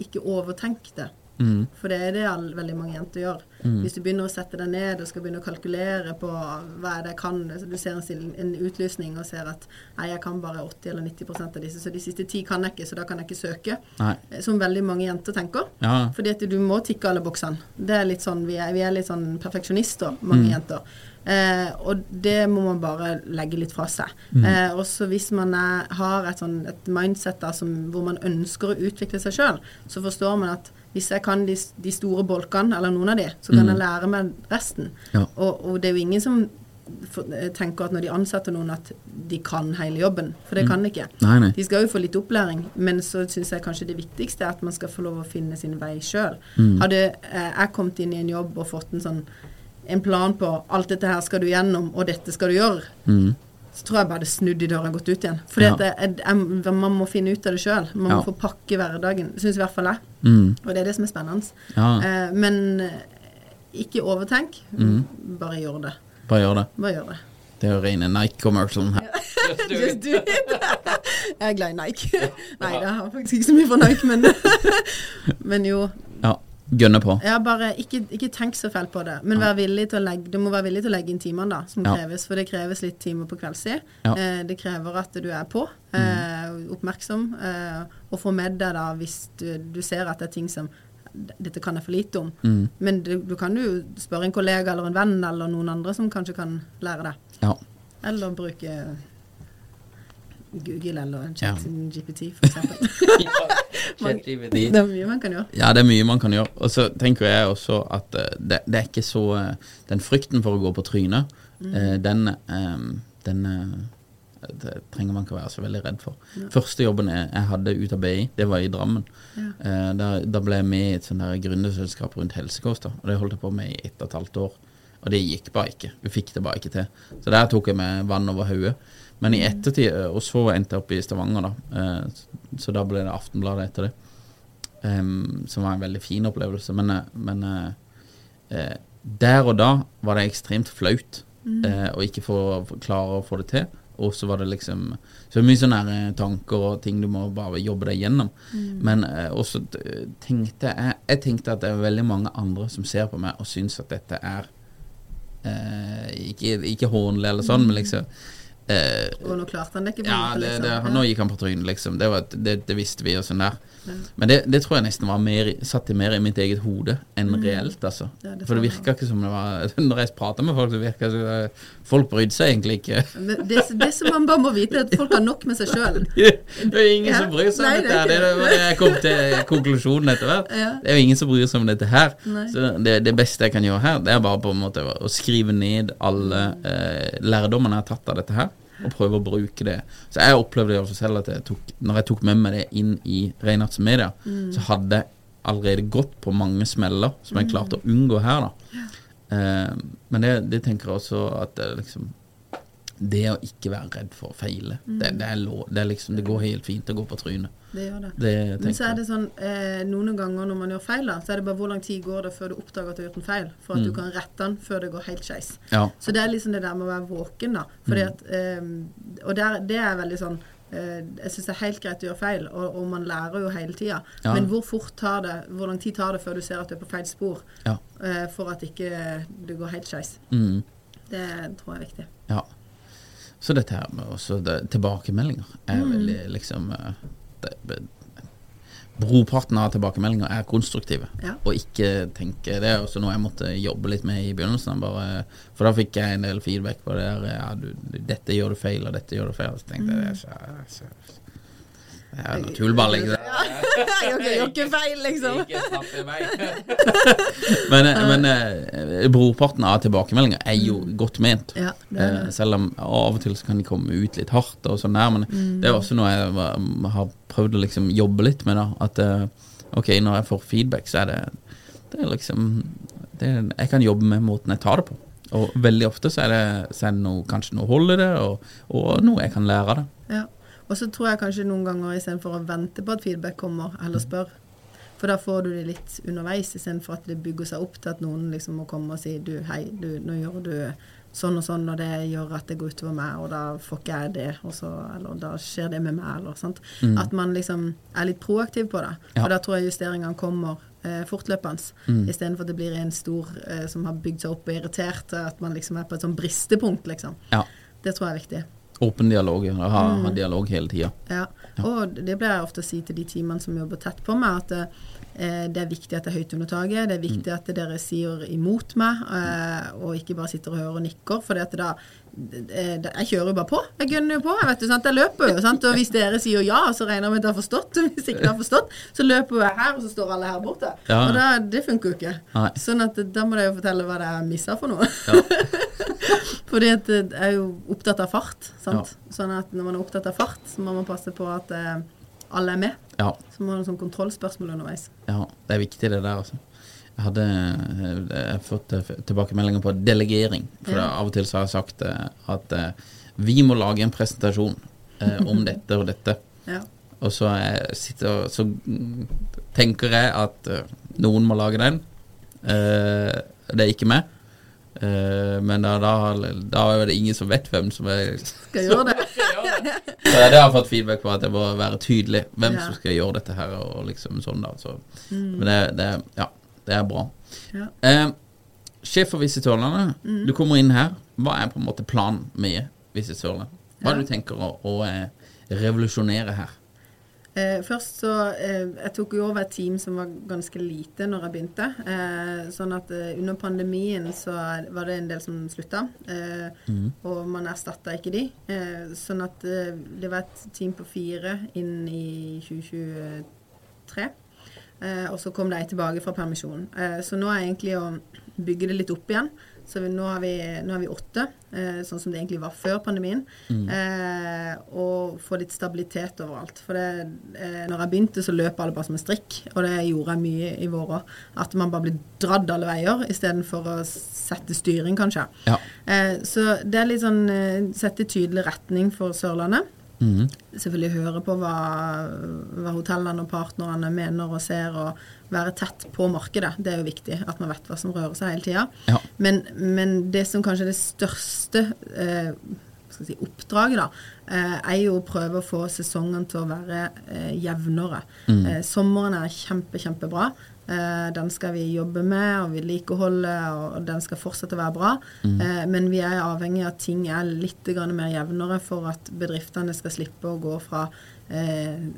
ikke overtenk det. Mm. For det er det veldig mange jenter gjør. Hvis du begynner å sette deg ned og skal begynne å kalkulere på hva er det jeg kan så Du ser en, en utlysning og ser at nei, jeg kan bare 80 eller 90% av disse, så de siste ti kan jeg ikke, så da kan jeg ikke søke. Nei. Eh, Som veldig mange jenter tenker. Ja. Fordi at du må tikke alle boksene. Det er litt sånn, vi er, vi er litt sånn perfeksjonister, mange jenter. Eh, og det må man bare legge litt fra seg. Eh, også hvis man er, har et, sånn, et mindset som, hvor man ønsker å utvikle seg sjøl, så forstår man at hvis jeg kan de, de store bolkene, eller noen av de, så kan jeg lære meg resten. Ja. Og, og det er jo ingen som eh, tenker at når de ansetter noen, at de kan hele jobben. For det kan de ikke. Nei, nei. De skal jo få litt opplæring, men så syns jeg kanskje det viktigste er at man skal få lov å finne sin vei sjøl. Mm. Hadde eh, jeg kommet inn i en jobb og fått en sånn en plan på alt dette her skal du gjennom, og dette skal du gjøre, Mm. Så tror jeg bare det snudd i døra og gått ut igjen. Fordi Ja. at det, jeg, jeg, man må finne ut av det sjøl. Man Ja. må få pakke hverdagen. Syns i hvert fall jeg. Mm. Og det er det som er spennende. Ja. Eh, men eh, ikke overtenk. Mm. Bare gjør det. Bare gjør det. Bare gjør det. Det er jo rene Nike-commercialen her. <laughs> Just do it. <laughs> jeg er glad i Nike. <laughs> Nei, jeg har faktisk ikke så mye for Nike, men, men jo. Ja. Gønne på. Ja, bare ikke, ikke tenk så fælt på det. Men legge, du må være villig til å legge inn timene da, som Ja. kreves. For det kreves litt timer på kveldstid. Ja. Eh, det krever at du er på, eh, oppmerksom, eh, og får med deg da hvis du, du ser at det er ting som dette kan jeg for lite om. Mm. Men du, du kan jo spørre en kollega eller en venn eller noen andre som kanskje kan lære det. Ja. Eller bruke Google eller Ja. ChatGPT, for eksempel. <laughs> det er mye man kan gjøre. Ja, det er mye man kan gjøre. Og så tenker jeg også at eh, det, det er ikke så eh, Den frykten for å gå på trynet, mm. den, eh, den eh, det trenger man ikke være så veldig redd for. Første jobben jeg, jeg hadde ut av BI, det var i Drammen. Eh, da, da ble jeg med i et sånt der gründerselskap rundt helsekoster, og det holdt jeg på med i ett og et halvt år. Og det gikk bare ikke. Vi fikk det bare ikke til. Så der tok jeg med vann over hodet. Men i ettertid, eh, og så endte jeg opp i Stavanger, da. Eh, så da ble det Aftenbladet etter det. Som var en veldig fin opplevelse. Men, eh, men der og da var det ekstremt flaut eh, å ikke få klare å få det til. Og så var det liksom Så mye sånne tanker og ting du må bare jobbe deg gjennom. Men eh, også tenkte jeg Jeg tenkte at det er veldig mange andre som ser på meg og syns at dette er eh, Ikke, ikke hånlig eller sånn, men liksom eh, Og nå klarte han det ikke. på ja, det, liksom. det, Ja. nå gikk han på trynet, liksom. Det, var, det visste vi og sånn der. Men det, det tror jeg nesten var mer, satt mer i mitt eget hode enn reelt, altså. Ja, det For det virka ikke som det var <laughs> Når jeg prata med folk, så virka det som folk brydde seg egentlig ikke. Det, det som man bare må vite, er at folk har nok med seg sjøl. <laughs> Det er ingen Ja. som bryr seg om er dette. her. Det det jeg kom til konklusjonen etter hvert. Ja. Det er jo ingen som bryr seg om dette her. Nei. Så det, det beste jeg kan gjøre her, det er bare på en måte å skrive ned alle eh, lærdommene jeg har tatt av dette her, og prøve å bruke det. Så jeg opplevde det selv at jeg tok, når jeg tok med meg det inn i Reinhards Media, så hadde jeg allerede gått på mange smeller som jeg klarte å unngå her, da. Eh, men det, det tenker jeg også at det, liksom Det å ikke være redd for å feile, det, det, er lov, det, er liksom, det går helt fint å gå på trynet. Det gjør det. Det Men så er det sånn, eh, noen ganger når man gjør feil, da, så er det bare hvor lang tid går det før du oppdager at du har gjort en feil, for at du kan rette den før det går helt skeis. Ja. Så det er liksom det der med å være våken, da. Fordi at, eh, og der, det er veldig sånn eh, jeg syns det er helt greit å gjøre feil, og, og man lærer jo hele tida. Ja. Men hvor fort tar det, hvor lang tid tar det før du ser at du er på feil spor, Ja. eh, for at ikke det går helt skeis? Mm. Det tror jeg er viktig. Ja. Så dette her med også det, tilbakemeldinger er Mm. veldig liksom eh, det, det, Brorparten av tilbakemeldinger er konstruktive, Ja. og ikke tenke Det er også noe jeg måtte jobbe litt med i begynnelsen. Bare, for da fikk jeg en del feedback på det der ja, du, 'Dette gjør du feil, og dette gjør du feil.' Så tenkte jeg det er så, så, Jeg er noe tullball, ikke sant? Jeg <laughs> gjør ikke- feil, liksom. Ikke tatt i vei. <laughs> men men eh, brorparten av tilbakemeldinger er jo godt ment. Ja, det det. Eh, selv om av og til så kan de komme ut litt hardt og sånn der, men Mm. det er også noe jeg har prøvd å liksom jobbe litt med, da. At eh, ok, når jeg får feedback, så er det, det er liksom det er, Jeg kan jobbe med måten jeg tar det på. Og veldig ofte så er det, så er det noe, kanskje noe hold i det, og, og noe jeg kan lære av det. Ja. Og så tror jeg kanskje noen ganger istedenfor å vente på at feedback kommer, heller spør. For da får du det litt underveis, istedenfor at det bygger seg opp til at noen liksom må komme og si du, hei, du, nå gjør du sånn og sånn, og det gjør at det går utover meg, og da får ikke jeg det, og så, eller da skjer det med meg, eller sant. At man liksom er litt proaktiv på det. Ja. Og da tror jeg justeringene kommer eh, fortløpende, istedenfor at det blir en stor eh, som har bygd seg opp og irritert, at man liksom er på et sånn bristepunkt, liksom. Ja. Det tror jeg er viktig. Åpen dialog. ja, Ha, Mm. dialog hele tida. Ja, og det blir jeg ofte å si til de teamene som jobber tett på meg, at eh, det er viktig at det er høyt under taket. Det er viktig Mm. at dere sier imot meg, eh, og ikke bare sitter og hører og nikker. For det da eh, Jeg kjører jo bare på. Jeg gønner jo på. Jeg vet? Jeg løper jo. sant? Og hvis dere sier ja, så regner jeg med at dere har forstått. <laughs> Hvis ikke dere har forstått, så løper jeg her, og så står alle her borte. Ja. Og da, det funker jo ikke. Nei. Sånn at da må dere jo fortelle hva dere missa for noe. Ja. <laughs> Fordi at jeg er jo opptatt av fart. sant? Sånn at når man er opptatt av fart, så må man passe på at eh, alle er med. ja. Så må ha sånn kontrollspørsmål underveis. Ja, det er viktig det der, altså. Jeg hadde eh, jeg har fått eh, tilbakemeldinger på delegering. For Ja. av og til så har jeg sagt eh, at vi må lage en presentasjon om <laughs> dette og dette. Ja. Og så, sitter, så tenker jeg at noen må lage den. Det er ikke meg. Men da, da, da er det ingen som vet hvem som er Skal gjøre det. Så det har jeg fått feedback på, at jeg må være tydelig hvem Ja. som skal gjøre dette her, og liksom sånn da. Så, Men det, det, ja, det er bra. Ja. Eh, sjef for Visit Sørlandet, du kommer inn her. Hva er på en måte planen med Visit Sørlandet? Hva det du tenker å, å eh, revolusjonere her? Eh, først så eh, Jeg tok jo over et team som var ganske lite når jeg begynte. Eh, sånn at eh, under pandemien så var det en del som slutta. Eh, Og man erstatta ikke de. Eh, sånn at det var et team på fire inn i 2023. Eh, og så kom de tilbake fra permisjon. Eh, så nå er jeg egentlig å bygge det litt opp igjen. Så vi, nå, har vi, nå har vi åtte, eh, sånn som det egentlig var før pandemien. Eh, og få litt stabilitet overalt. For det, eh, når jeg begynte, så løp alle bare som en strikk. Og det gjorde jeg mye i våre. At man bare blir dradd alle veier istedenfor å sette styring, kanskje. Ja. Eh, så det er litt sånn eh, sette tydelig retning for Sørlandet Mhm. selvfølgelig høre på hva, hva hotellene og partnerne mener og ser, og være tett på markedet. Det er jo viktig at man vet hva som rører seg hele tida. Ja. Men, men det som kanskje er det største eh, skal si, oppdraget, da, eh, er jo å prøve å få sesongen til å være eh, jevnere. Eh, sommeren er kjempe, kjempebra. Eh, den skal vi jobbe med og vedlikeholde, og den skal fortsette å være bra. Mm. men vi er avhengig av at ting er litt mer jevnere for at bedriftene skal slippe å gå fra eh,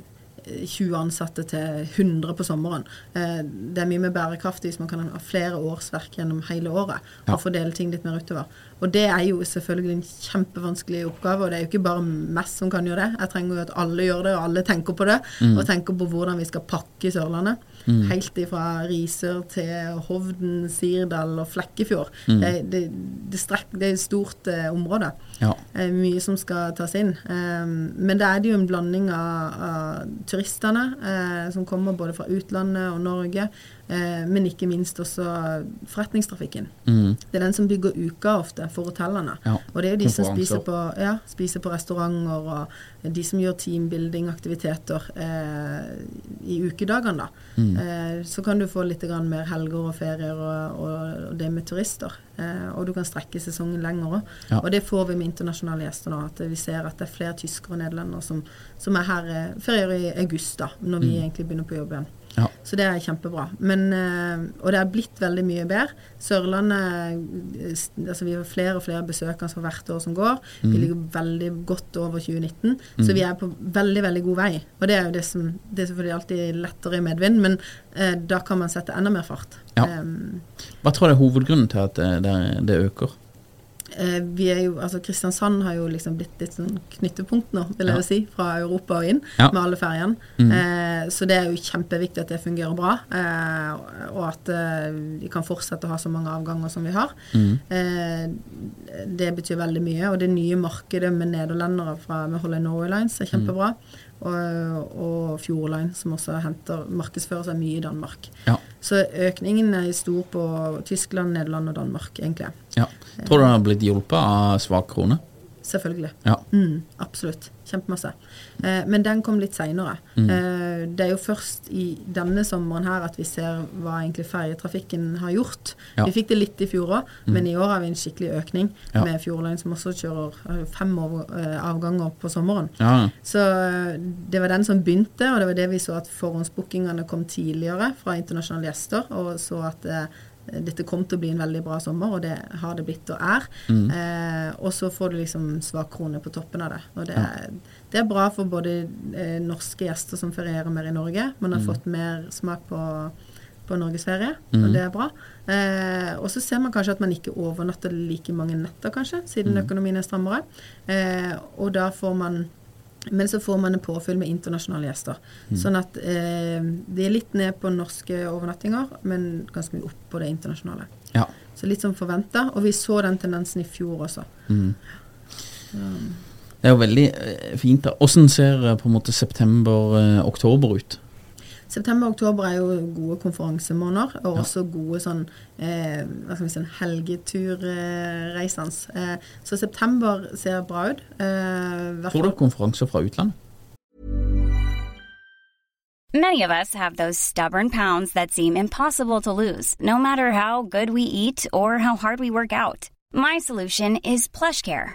20 ansatte til 100 på sommeren. Eh, det er mye mer bærekraftig hvis man kan ha flere årsverk gjennom hele året Ja. og fordele ting litt mer utover. Og det er jo selvfølgelig en kjempevanskelig oppgave, og det er jo ikke bare meg som kan gjøre det. Jeg trenger jo at alle gjør det, og alle tenker på det, og tenker på hvordan vi skal pakke Sørlandet. Helt ifra Risør til Hovden, Sirdal og Flekkefjord. Det, det, det, strekk, det er et stort eh, område. Ja. Eh, mye som skal tas inn. Um, men da er det jo en blanding av, av turistene eh, som kommer både fra utlandet og Norge, eh, men ikke minst også forretningstrafikken. Mm. Det er den som bygger uka ofte for hotellene. Ja, Og det er jo de som spiser på, ja, spiser på restauranter, og de som gjør teambuilding-aktiviteter eh, i ukedagene. da. Mm. Eh, så kan du få litt grann mer helger og ferier og, og, det med turister. Eh, og du kan strekke sesongen lenger òg. Ja. Og det får vi med internasjonale gjester nå. At vi ser at det er flere tyskere og nederlendere som, som er her eh, ferier i august, da, når vi egentlig begynner på jobb igjen. Ja. Så det er kjempebra. Men, eh, og det er blitt veldig mye bedre. Sørlandet eh, altså Vi har flere og flere besøkende for hvert år som går. Vi ligger veldig godt over 2019. Så vi er på veldig veldig god vei. Og det er jo det som Det er selvfølgelig alltid lettere i medvind, men eh, da kan man sette enda mer fart. Ja. Um, Hva tror du er hovedgrunnen til at det, det, det øker? Eh, vi er jo, altså Kristiansand har jo liksom blitt litt sånn knyttepunkt nå, vil jeg Ja. si, fra Europa og inn, Ja. med alle ferjene. Eh, så det er jo kjempeviktig at det fungerer bra, eh, og at eh, vi kan fortsette å ha så mange avganger som vi har. Eh, det betyr veldig mye. Og det nye markedet med nederlendere fra, med Holland Norway Lines er kjempebra. Og, og Fjord Line, som også henter, markedsfører seg mye i Danmark. Ja. Så økningen er stor på Tyskland, Nederland og Danmark, egentlig. ja. Tror du den har blitt hjulpet av svak krone? Selvfølgelig. Ja. Mm, absolutt. Kjempemasse. Eh, men den kom litt seinere. Mm. Eh, det er jo først i denne sommeren her at vi ser hva egentlig ferjetrafikken har gjort. Ja. Vi fikk det litt i fjor òg, men i år har vi en skikkelig økning Ja. med Fjordline som også kjører eh, fem eh, avganger på sommeren. Ja, Så eh, det var den som begynte, og det var det vi så at forhåndsbookingene kom tidligere fra internasjonale gjester, og så at eh, dette kom til å bli en veldig bra sommer, og det har det blitt og er. Eh, og så får du liksom svak krone på toppen av det. Og det, er- det er bra for både eh, norske gjester som ferierer mer i Norge. Man har fått mer smak på, på norgesferie, og det er bra. Eh, og så ser man kanskje at man ikke overnatter like mange netter, kanskje, siden økonomien er strammere. Eh, og da får man men så får man en påfyll med internasjonale gjester. Sånn at eh, det er litt ned på norske overnattinger, men ganske mye opp på det internasjonale. ja. Så litt som forventa. Og vi så den tendensen i fjor også. Det er jo veldig eh, fint. da. Hvordan ser eh, på en måte september-oktober ut? September og oktober er jo gode konferansemåneder, og også gode sånn eh, hva skal vi si, helgeturreisende. Eh, så september ser bra ut. Eh, Får du konferanser fra utlandet? Many of us have those stubborn pounds that seem impossible to lose, no matter how good we eat or how hard we work out. My solution is PlushCare.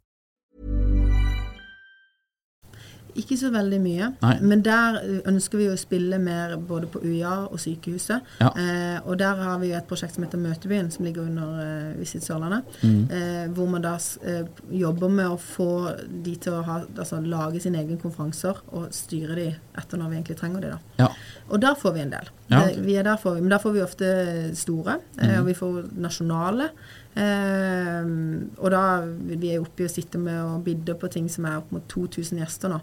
Ikke så veldig mye, Nei. men der ønsker vi å spille mer både på UiA og sykehuset. Ja. Eh, og der har vi et prosjekt som heter Møtebyen, som ligger under eh, Visit Sørlandet. Mm. Eh, hvor man da eh, jobber med å få de til å ha, altså, lage sine egne konferanser og styre de etter når vi egentlig trenger de. da. Ja. Og der får vi en del. Ja, Eh, vi er der for, men der får vi ofte store, Mhm. og vi får nasjonale. Eh, og da vi er oppe i å sitte med og bidde på ting som er opp mot 2000 gjester nå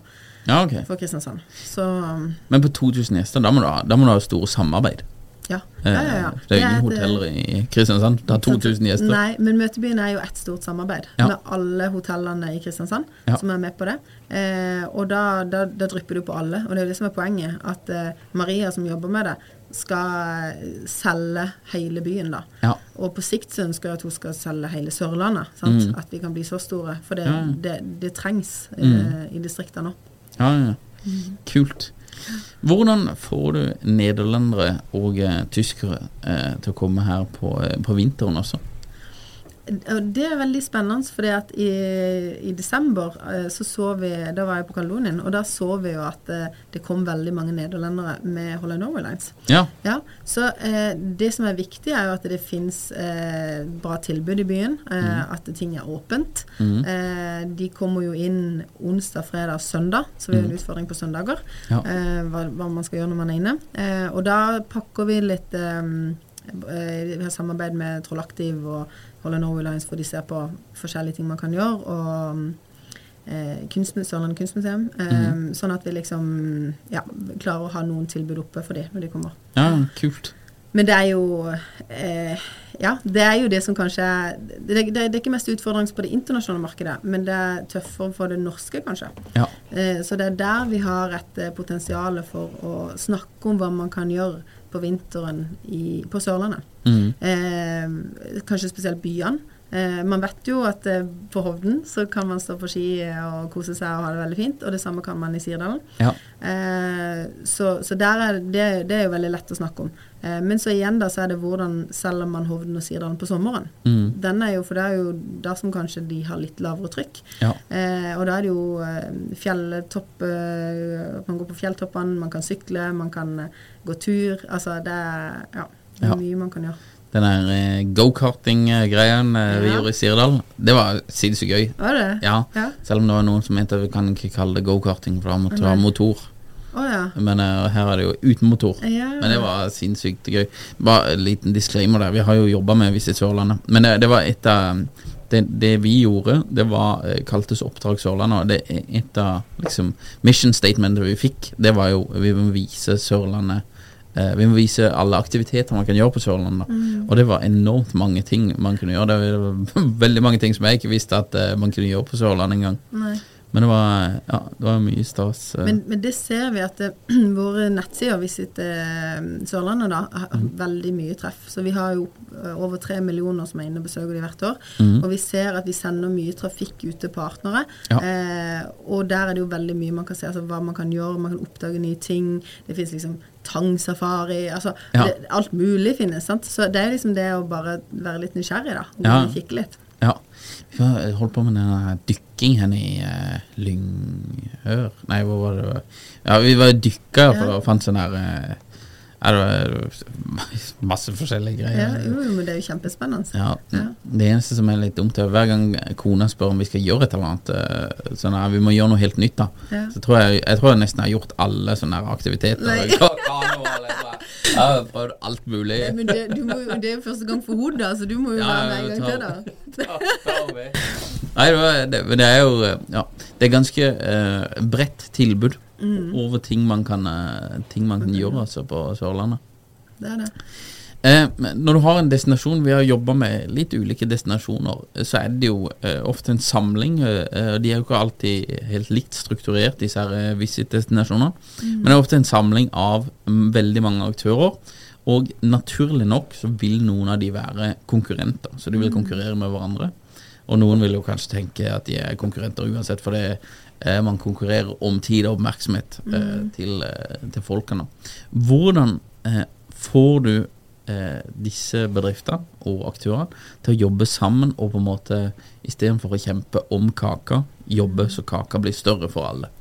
ja, okay. for Kristiansand. Så um, Men på 2000 gjester, da må du ha, da må du ha store samarbeid. ja. Eh, ja, ja, ja. Det er jo ingen hoteller i Kristiansand. Det har 2000 gjester. Nei, men Møtebyen er jo ett stort samarbeid Ja. med alle hotellene i Kristiansand Ja. som er med på det. Eh, og da, da, da drypper du på alle. Og det er jo det som er poenget. At eh, Maria som jobber med det, skal selge hele byen, da. Ja. Og på sikt så ønsker jeg at hun skal selge hele Sørlandet. Mm. At vi kan bli så store. For det, Ja. det, det trengs mm. uh, i distriktene nå. Ja, ja. Kult. Hvordan får du nederlendere og eh, tyskere uh, til å komme her på, uh, på vinteren også? Det er veldig spennende, at i, i desember eh, så så vi Da var jeg på Kaledonien, og da så vi jo at eh, det kom veldig mange nederlendere med Holland Norway Lines. Ja. Ja, så eh, det som er viktig, er jo at det fins eh, bra tilbud i byen. Eh, At ting er åpent. Mm. de kommer jo inn onsdag, fredag, søndag, så vi har en utfordring på søndager. Ja. Hva, hva man skal gjøre når man er inne. Og da pakker vi litt Vi har samarbeid med Trollaktiv og Holland Norway Lines, hvor de ser på forskjellige ting man kan gjøre. Og eh, kunstmu- Sørlandet kunstmuseum. Eh, Sånn at vi liksom ja, klarer å ha noen tilbud oppe for de når de kommer. ja, kult. men det er jo eh, Ja, det er jo det som kanskje det, det, det er ikke mest utfordrende på det internasjonale markedet, men det er tøffere for det norske, kanskje. Ja. Eh, så det er der vi har et eh, potensial for å snakke om hva man kan gjøre på vinteren i, på Sørlandet. Mm. Eh, kanskje spesielt byene. Eh, man vet jo at eh, på Hovden så kan man stå på ski og kose seg og ha det veldig fint, og det samme kan man i Sirdalen. Ja. Eh, så, så er det, det er jo veldig lett å snakke om. Eh, men så igjen da så er det hvordan selger man Hovden og Sirdalen på sommeren. Mm. Den er jo, For det er jo der som kanskje de har litt lavere trykk. Ja. Eh, og da er det jo fjelltopp Man går på fjelltoppene, man kan sykle, man kan gå tur. Altså det er, ja, det er mye man kan gjøre. Den der eh, gokarting-greien eh, vi gjorde i Sirdal, det var sinnssykt gøy. Var det? Ja. Ja. Selv om det var noen som mente vi kan ikke kalle det gokarting, for da måtte du ha motor. Oh, ja. Men eh, her er det jo uten motor. Ja. Men det var sinnssykt gøy. Bare en liten disclaimer der. Vi har jo jobba med Visit Sørlandet. Men det, det var et av det, det vi gjorde, det var kaltes Oppdrag Sørlandet. Og det et av liksom, mission statementet vi fikk, det var jo vi må vise Sørlandet Vi må vise alle aktiviteter man kan gjøre på Sørlandet. Og det var enormt mange ting man kunne gjøre. Det var <laughs> veldig mange ting som jeg ikke visste at eh, man kunne gjøre på Sørlandet engang. Men det var, ja, det var mye stas. eh. Men, men det ser vi at det, <clears throat> våre nettsider Visit eh, Sørlandet da, har Mm. veldig mye treff. Så vi har jo eh, over tre millioner som er inne og besøker de hvert år. Mm. Og vi ser at vi sender mye trafikk ut til partnere. Ja. Eh, og der er det jo veldig mye man kan se. Altså hva man kan gjøre. Man kan oppdage nye ting. Det finnes liksom tangsafari. Altså Ja. det, alt mulig finnes. sant? Så det er liksom det å bare være litt nysgjerrig, da. Og Ja. kikke litt. Ja. Vi har holdt på med den dykking her i uh, Lynghør Nei, hvor var det? Ja, vi var dykka Ja. og fant sånn her eh, ja, det masse forskjellige Ja, greier. jo, jo, men det er jo kjempespennende. Ja, Ja. Det eneste som er litt dumt, er hver gang kona spør om vi skal gjøre et eller annet eh, Sånn her, vi må gjøre noe helt nytt, da. Ja. Så tror jeg, jeg tror jeg nesten har gjort alle sånne aktiviteter. <laughs> Jeg har prøvd alt mulig. Nei, Men det, du må, det er jo første gang for hodet, så du må jo Ja, være med en gang til, da. Nei, det, det er jo eh, Ja, det er ganske uh, bredt tilbud Mm. over ting man kan, eh, ting man kan gjøre altså, på Sørlandet. Det er det. Eh, når du har en destinasjon Vi har jobba med litt ulike destinasjoner. eh, Så er det jo eh, ofte en samling. eh, og de er jo ikke alltid helt likt strukturert, disse her eh, visit-destinasjonene. Men det er ofte en samling av mm, veldig mange aktører. Og naturlig nok så vil noen av de være konkurrenter. Så de vil konkurrere med hverandre. Og noen vil jo kanskje tenke at de er konkurrenter uansett, for det eh, man konkurrerer om tid og oppmerksomhet eh, til, eh, til folkene. Hvordan eh, får du eh, disse bedriftene og aktørene til å jobbe sammen og på en måte istedenfor å kjempe om kaka, jobbe så kaka blir større for alle?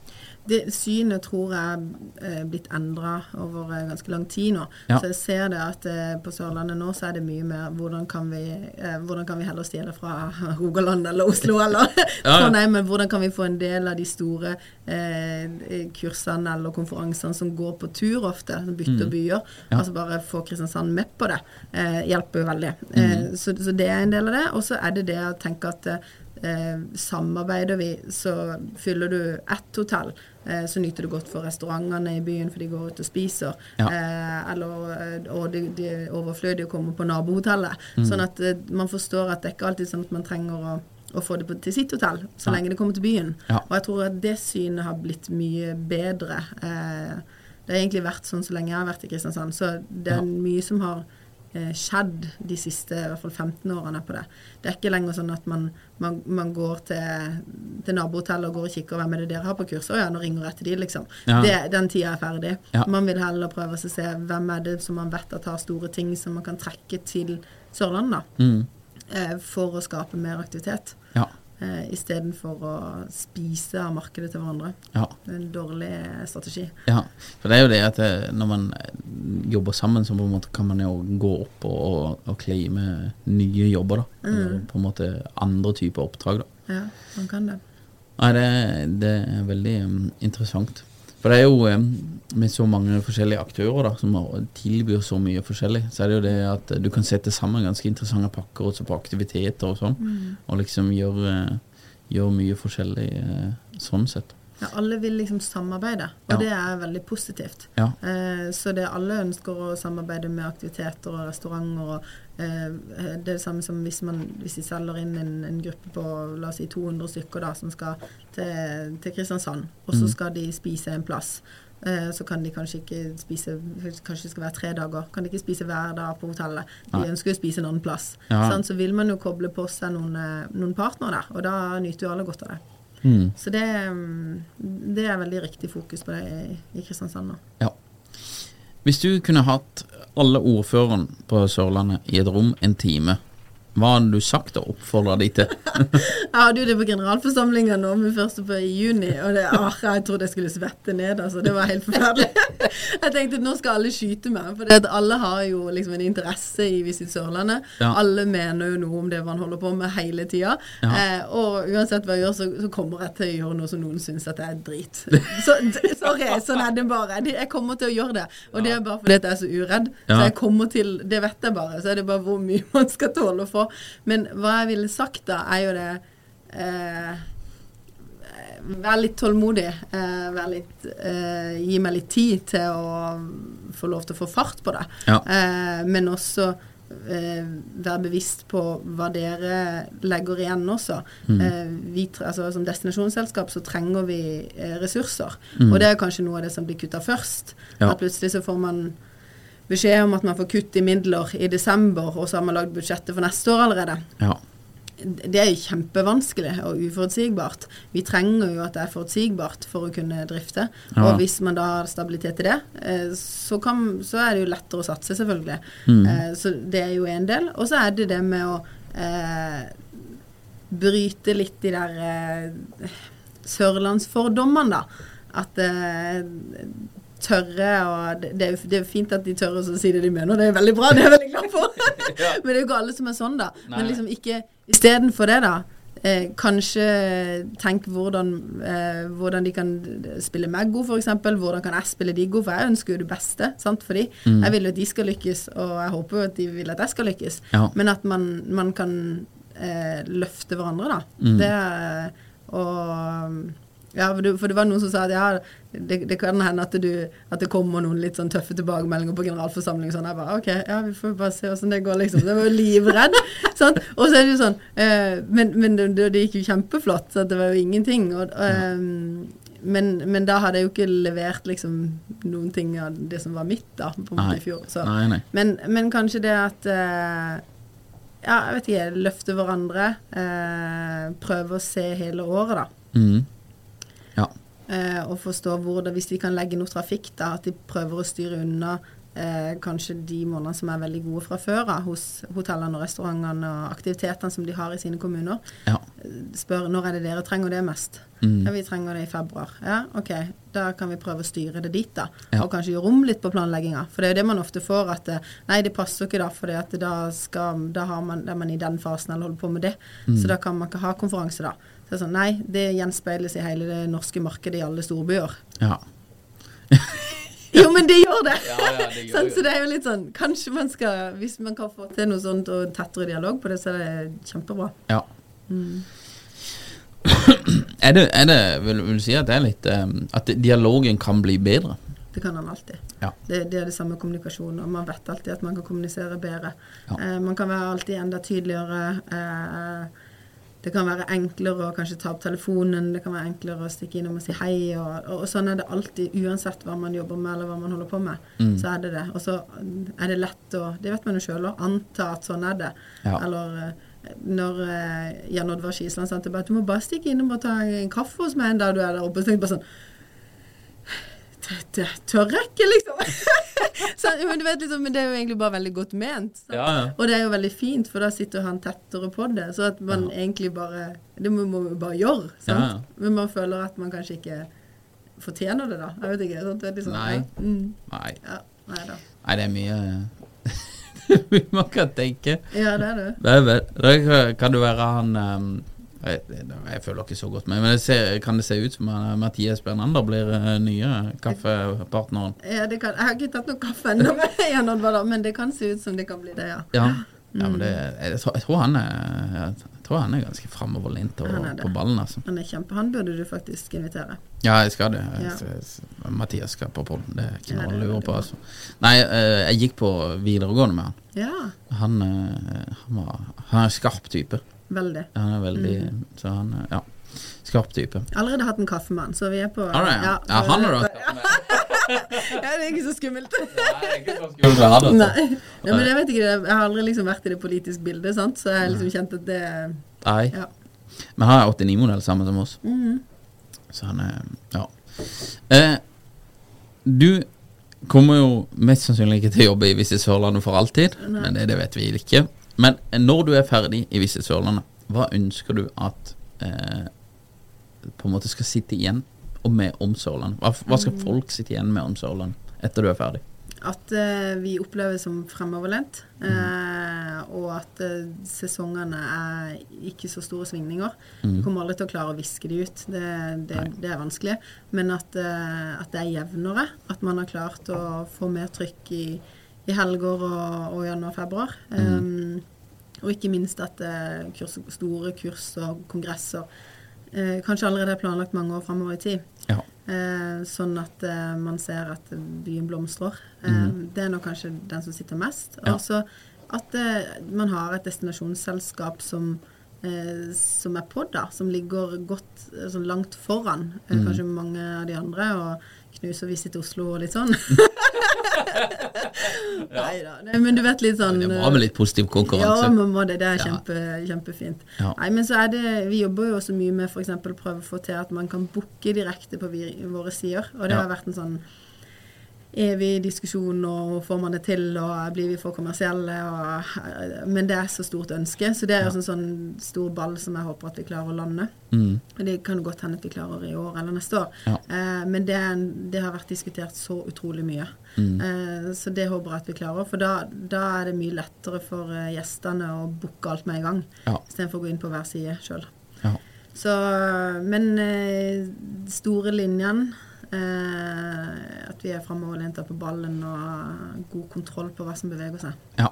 Det synet tror jeg er blitt endra over eh, ganske lang tid nå. Ja. Så jeg ser det at eh, på Sørlandet nå så er det mye mer hvordan kan vi, eh, hvordan kan vi heller stjele fra <laughs> Rogaland eller Oslo eller Ja. Men hvordan kan vi få en del av de store eh, kursene eller konferansene som går på tur ofte, som bytter byer. Mm. Ja. Altså bare få Kristiansand med på det, eh, hjelper jo veldig. Eh, Mm. så, så det er en del av det. Og så er det det å tenke at eh, samarbeider vi, så fyller du ett hotell, eh, så nyter du godt for restaurantene i byen, for de går ut og spiser. Ja. Eh, eller, eh, og det de er overflødig å komme på nabohotellet. Mm. Sånn at eh, man forstår at det er ikke alltid sånn at man trenger å å få det på, til sitt hotell, så lenge det kommer til byen. Ja. Og jeg tror at det synet har blitt mye bedre. Eh, det har egentlig vært sånn så lenge jeg har vært i Kristiansand. Så det er Ja. mye som har eh, skjedd de siste i hvert fall 15 årene på det. Det er ikke lenger sånn at man, man, man går til, til nabohotellet og går og kikker hvem er det dere har på kurs. Å ja, nå ringer jeg etter de, liksom. Ja. Det, den tida er ferdig. Ja. Man vil heller prøve å se hvem er det som man vet at har store ting som man kan trekke til Sørlandet, da. Mm. Eh, for å skape mer aktivitet. Ja. Eh, Istedenfor å spise av markedet til hverandre. ja. Det er en dårlig eh, strategi. Ja, for det er jo det at eh, når man eh, jobber sammen, så på en måte kan man jo gå opp og, og, og claime nye jobber, da. Eller på en måte andre typer oppdrag, da. Ja, man kan det. Nei, det, det er veldig um, interessant. For det er jo um, med så mange forskjellige aktører da, som tilbyr så mye forskjellig, så er det jo det at eh, du kan sette sammen ganske interessante pakker også på aktiviteter og sånn, og liksom gjøre, gjør mye forskjellig eh, sånn sett. Ja, alle vil liksom samarbeide, og Ja. det er veldig positivt. Ja. Eh, så det alle ønsker å samarbeide med aktiviteter og restauranter og eh, Det er det samme som hvis, man, hvis de selger inn en, en gruppe på la oss si 200 stykker da, som skal til, til Kristiansand, og Mm. så skal de spise en plass. Eh, så kan de kanskje ikke spise Kanskje det skal være tre dager. Kan de ikke spise hver dag på hotellet. De Nei. ønsker å spise en annen plass. Ja. Sånn, Så vil man jo koble på seg noen, eh, noen partnere der, og da nyter jo alle godt av det. Mm. Så det, mm, det er veldig riktig fokus på det i, i Kristiansand nå. ja. Hvis du kunne hatt alle ordførerne på Sørlandet i et rom en time, hva hadde du sagt og oppfordra de til? Jeg hadde jo det på generalforsamlinga nå, med første på i juni, og det, ah, jeg trodde jeg skulle svette ned. altså, Det var helt forferdelig. <laughs> Jeg tenkte nå skal alle skyte meg, for det at alle har jo liksom en interesse i Visit Sørlandet. Ja. Alle mener jo noe om det man holder på med hele tida. Ja. Eh, og uansett hva jeg gjør, så, så kommer jeg til å gjøre noe som noen syns at det er drit. Så sorry, sånn er det bare. Jeg kommer til å gjøre det. Og det er bare fordi jeg er så uredd. Så jeg kommer til Det vet jeg bare. Så er det bare hvor mye man skal tåle få. Men hva jeg ville sagt da, er jo det eh, Vær litt tålmodig. Eh, vær litt, eh, gi meg litt tid til å få lov til å få fart på det. Ja. Eh, men også eh, være bevisst på hva dere legger igjen også. Mm. Eh, vi, tre- altså, som destinasjonsselskap så trenger vi ressurser. Mm. Og det er kanskje noe av det som blir kutta først. Ja. At plutselig så får man beskjed om at man får kutt i midler i desember, og så har man lagd budsjettet for neste år allerede. Ja. Det er jo kjempevanskelig og uforutsigbart. Vi trenger jo at det er forutsigbart for å kunne drifte. Ja. Og hvis man da har stabilitet i det, eh, så, kan, så er det jo lettere å satse, selvfølgelig. Mm. Eh, Så det er jo en del. Og så er det det med å eh, bryte litt de der eh, sørlandsfordommene, da. At eh, tørre og det, det, er fint at de tør å si det de mener, det er veldig bra, det er jeg veldig glad for. <laughs> Men det er jo ikke alle som er sånn, da. Nei. Men liksom ikke istedenfor det, da. Eh, kanskje tenk hvordan, eh, hvordan de kan spille meg god, f.eks. Hvordan kan jeg spille de god, for jeg ønsker jo det beste sant, for de. Mm. Jeg vil jo at de skal lykkes, og jeg håper jo at de vil at jeg skal lykkes. Ja. Men at man, man kan eh, løfte hverandre, da. Mm. Det Og ja, for, du, for det var noen som sa at ja, det, det kan hende at, du, at det kommer noen litt sånn tøffe tilbakemeldinger på generalforsamling. Sånn, jeg bare OK, ja, vi får bare se åssen det går, liksom. Så jeg var jo livredd. <laughs> sånn. Og så er det jo sånn eh, Men, men det, det gikk jo kjempeflott, så det var jo ingenting. Og, eh, men, men da hadde jeg jo ikke levert liksom noen ting av det som var mitt, da, på en måte i fjor. Så. Nei, nei. Men, men kanskje det at eh, Ja, jeg vet ikke. Løfte hverandre. Eh, prøve å se hele året, da. Mm. Eh, og forstå hvor det, Hvis de kan legge noe trafikk, da, at de prøver å styre unna eh, kanskje de månedene som er veldig gode fra før av hos hotellene og restaurantene og aktivitetene som de har i sine kommuner. Ja. Spør når er det dere trenger det mest. Mm. Ja, Vi trenger det i februar. Ja, OK. Da kan vi prøve å styre det dit, da. Ja. Og kanskje gjøre om litt på planlegginga. For det er jo det man ofte får, at eh, nei, det passer ikke da, for da, skal, da, har man, er man i den fasen eller holder på med det. Mm. Så da kan man ikke ha konferanse da. Så det er sånn, Nei, det gjenspeiles i hele det norske markedet i alle storbyer. Ja. <laughs> Jo, men det gjør det! Ja, ja, det gjør <laughs> Sånn, så det er jo litt sånn Kanskje man skal Hvis man kan få til noe sånt og tettere dialog på det, så er det kjempebra. ja. er det, er det vil, du si at det er litt eh, At dialogen kan bli bedre? Det kan han alltid. Ja. Det, det er det samme kommunikasjonen, og man vet alltid at man kan kommunisere bedre. Ja. Eh, man kan være alltid enda tydeligere. Eh, det kan være enklere å kanskje ta opp telefonen, det kan være enklere å stikke innom og si hei. Og, og, og sånn er det alltid, uansett hva man jobber med eller hva man holder på med. Mm. Så er det det. Og så er det lett å, det vet man jo sjøl òg, anta at sånn er det. Ja. Eller eh, når eh, Jan Oddvar Skisland meg at du må bare stikke innom og ta en kaffe hos meg en dag du er der oppe. Så tenkte jeg bare sånn det, det tør jeg ikke, liksom. <laughs> så, men, du vet, liksom. Men det er jo egentlig bare veldig godt ment. Ja, ja. Og det er jo veldig fint, for da sitter han tettere på det. Så at man egentlig bare Det må man bare gjøre. Sant? Men man føler at man kanskje ikke fortjener det, da. Jeg vet ikke. Sant? Liksom, Nei. Ja. Mm, Nei. Nei. Nei, <laughs> det er mye Man kan tenke. Ja, det er det. Det, det kan du være han ehm, jeg, jeg føler ikke så godt med Men det ser, kan det se ut som at Mathias Bernander blir eh, nye kaffepartneren? Ja, det kan, jeg har ikke tatt noe kaffe ennå <laughs> men det kan se ut som det kan bli det, ja. Ja. ja men det, jeg, tror, jeg tror han er tror han er ganske framoverlent er på ballen, altså. Han er kjempe, han burde du faktisk invitere. Ja, jeg skal det. Ja. Jeg- jeg- Mathias skal på podden, det er ikke noe å lure på. Altså. Nei, eh, jeg gikk på videregående med han. Ja, Han, eh, han, var, han er en skarp type. Veldig. Han er veldig Mm. Så han er, ja. Skarp type. Allerede hatt en kaffe med han, så vi er på Ja, du det? Ja, ja, han har du hatt Ja, det er ikke så skummelt. <laughs> altså. Nei. Ja, men jeg vet ikke, jeg har aldri liksom vært i det politiske bildet, sant? så jeg har liksom kjent at det Nei. Ja. Men han er 89-modell sammen som oss. mm. Så han er Ja. Eh, du kommer jo mest sannsynlig ikke til å jobbe i Visit Sørlandet for alltid, Nei. men det, det vet vi ikke. Men når du er ferdig i Visit Sørlandet, hva ønsker du at eh, på en måte skal sitte igjen og med om Sørlandet? Hva, hva skal folk sitte igjen med om Sørlandet etter du er ferdig? At eh, vi oppleves som fremoverlent, eh, og at eh, sesongene er ikke så store svingninger. Vi kommer aldri til å klare å viske de ut, det, det, det er vanskelig. Men at, eh, at det er jevnere. At man har klart å få mer trykk i, i helger og, og januar-februar. Um, og ikke minst at det kurs, store kurs og kongresser uh, kanskje allerede er planlagt mange år fremover i tid. Ja. Uh, sånn at uh, man ser at byen blomstrer. Mm. Det er nok kanskje den som sitter mest. Ja. Altså at eh, man har et destinasjonsselskap som, eh, som er på, da. Som ligger godt eh, sånn langt foran mm. kanskje mange av de andre. Og knuser Visit Oslo og litt sånn. <laughs> <laughs> Nei da. Men du vet litt sånn Det var med litt positiv ja, konkurranse. man må det. Det er Ja. kjempe, kjempefint. Ja. Nei, men så er det Vi jobber jo også mye med f.eks. prøve å få til at man kan booke direkte på våre sider. Og det Ja. har vært en sånn evig diskusjon, og får man det til, og blir vi for kommersielle? Og, men det er så stort ønske, så det er ja. en sånn stor ball som jeg håper at vi klarer å lande. Mm. Det kan godt hende at vi klarer i år eller neste år. Ja. Eh, men det, det har vært diskutert så utrolig mye. Mm. Eh, så det håper jeg at vi klarer. For da, da er det mye lettere for eh, gjestene å booke alt med en gang, Ja. istedenfor å gå inn på hver side sjøl. Ja. Så Men eh, store linjene eh, At vi er framoverlente på ballen og har god kontroll på hva som beveger seg. Ja.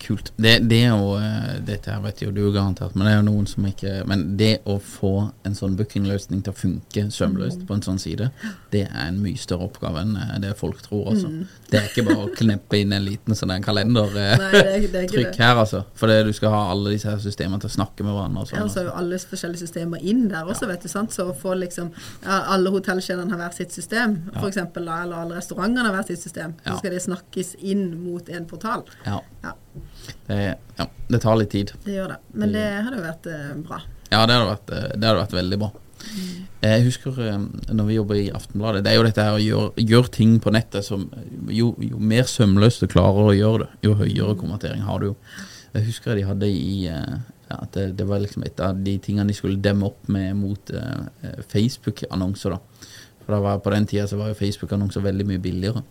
Kult. Det, det er jo eh, Dette her vet jo du garantert, men det er jo noen som ikke Men det å få en sånn bookingløsning til å funke sømløst på en sånn side, det er en mye større oppgave enn eh, det folk tror, altså. Det er ikke bare å kneppe inn en liten sånn en kalender eh, er, er her, altså. For det, du skal ha alle disse her systemene til å snakke med hverandre og sånn. Er alle forskjellige systemer inn der også, vet du. sant? Så å få liksom Alle hotellkjedene har hver sitt system, for eksempel, eller alle restaurantene har hver sitt system. Ja. Så skal det snakkes inn mot en portal. Ja. Ja, Det, ja, det tar litt tid. det gjør det. Men det hadde jo vært eh, bra. Ja, det hadde vært, eh, det hadde vært veldig bra. Jeg husker eh, når vi jobber i Aftenbladet, det er jo dette her å gjøre gjør ting på nettet som jo, jo mer sømløst du klarer å gjøre det, jo høyere konvertering har du jo. Jeg husker de hadde i ja, at det, det var liksom et av de tingene de skulle demme opp med mot eh, Facebook-annonser, da. For var, på den tida så var jo Facebook-annonser veldig mye billigere.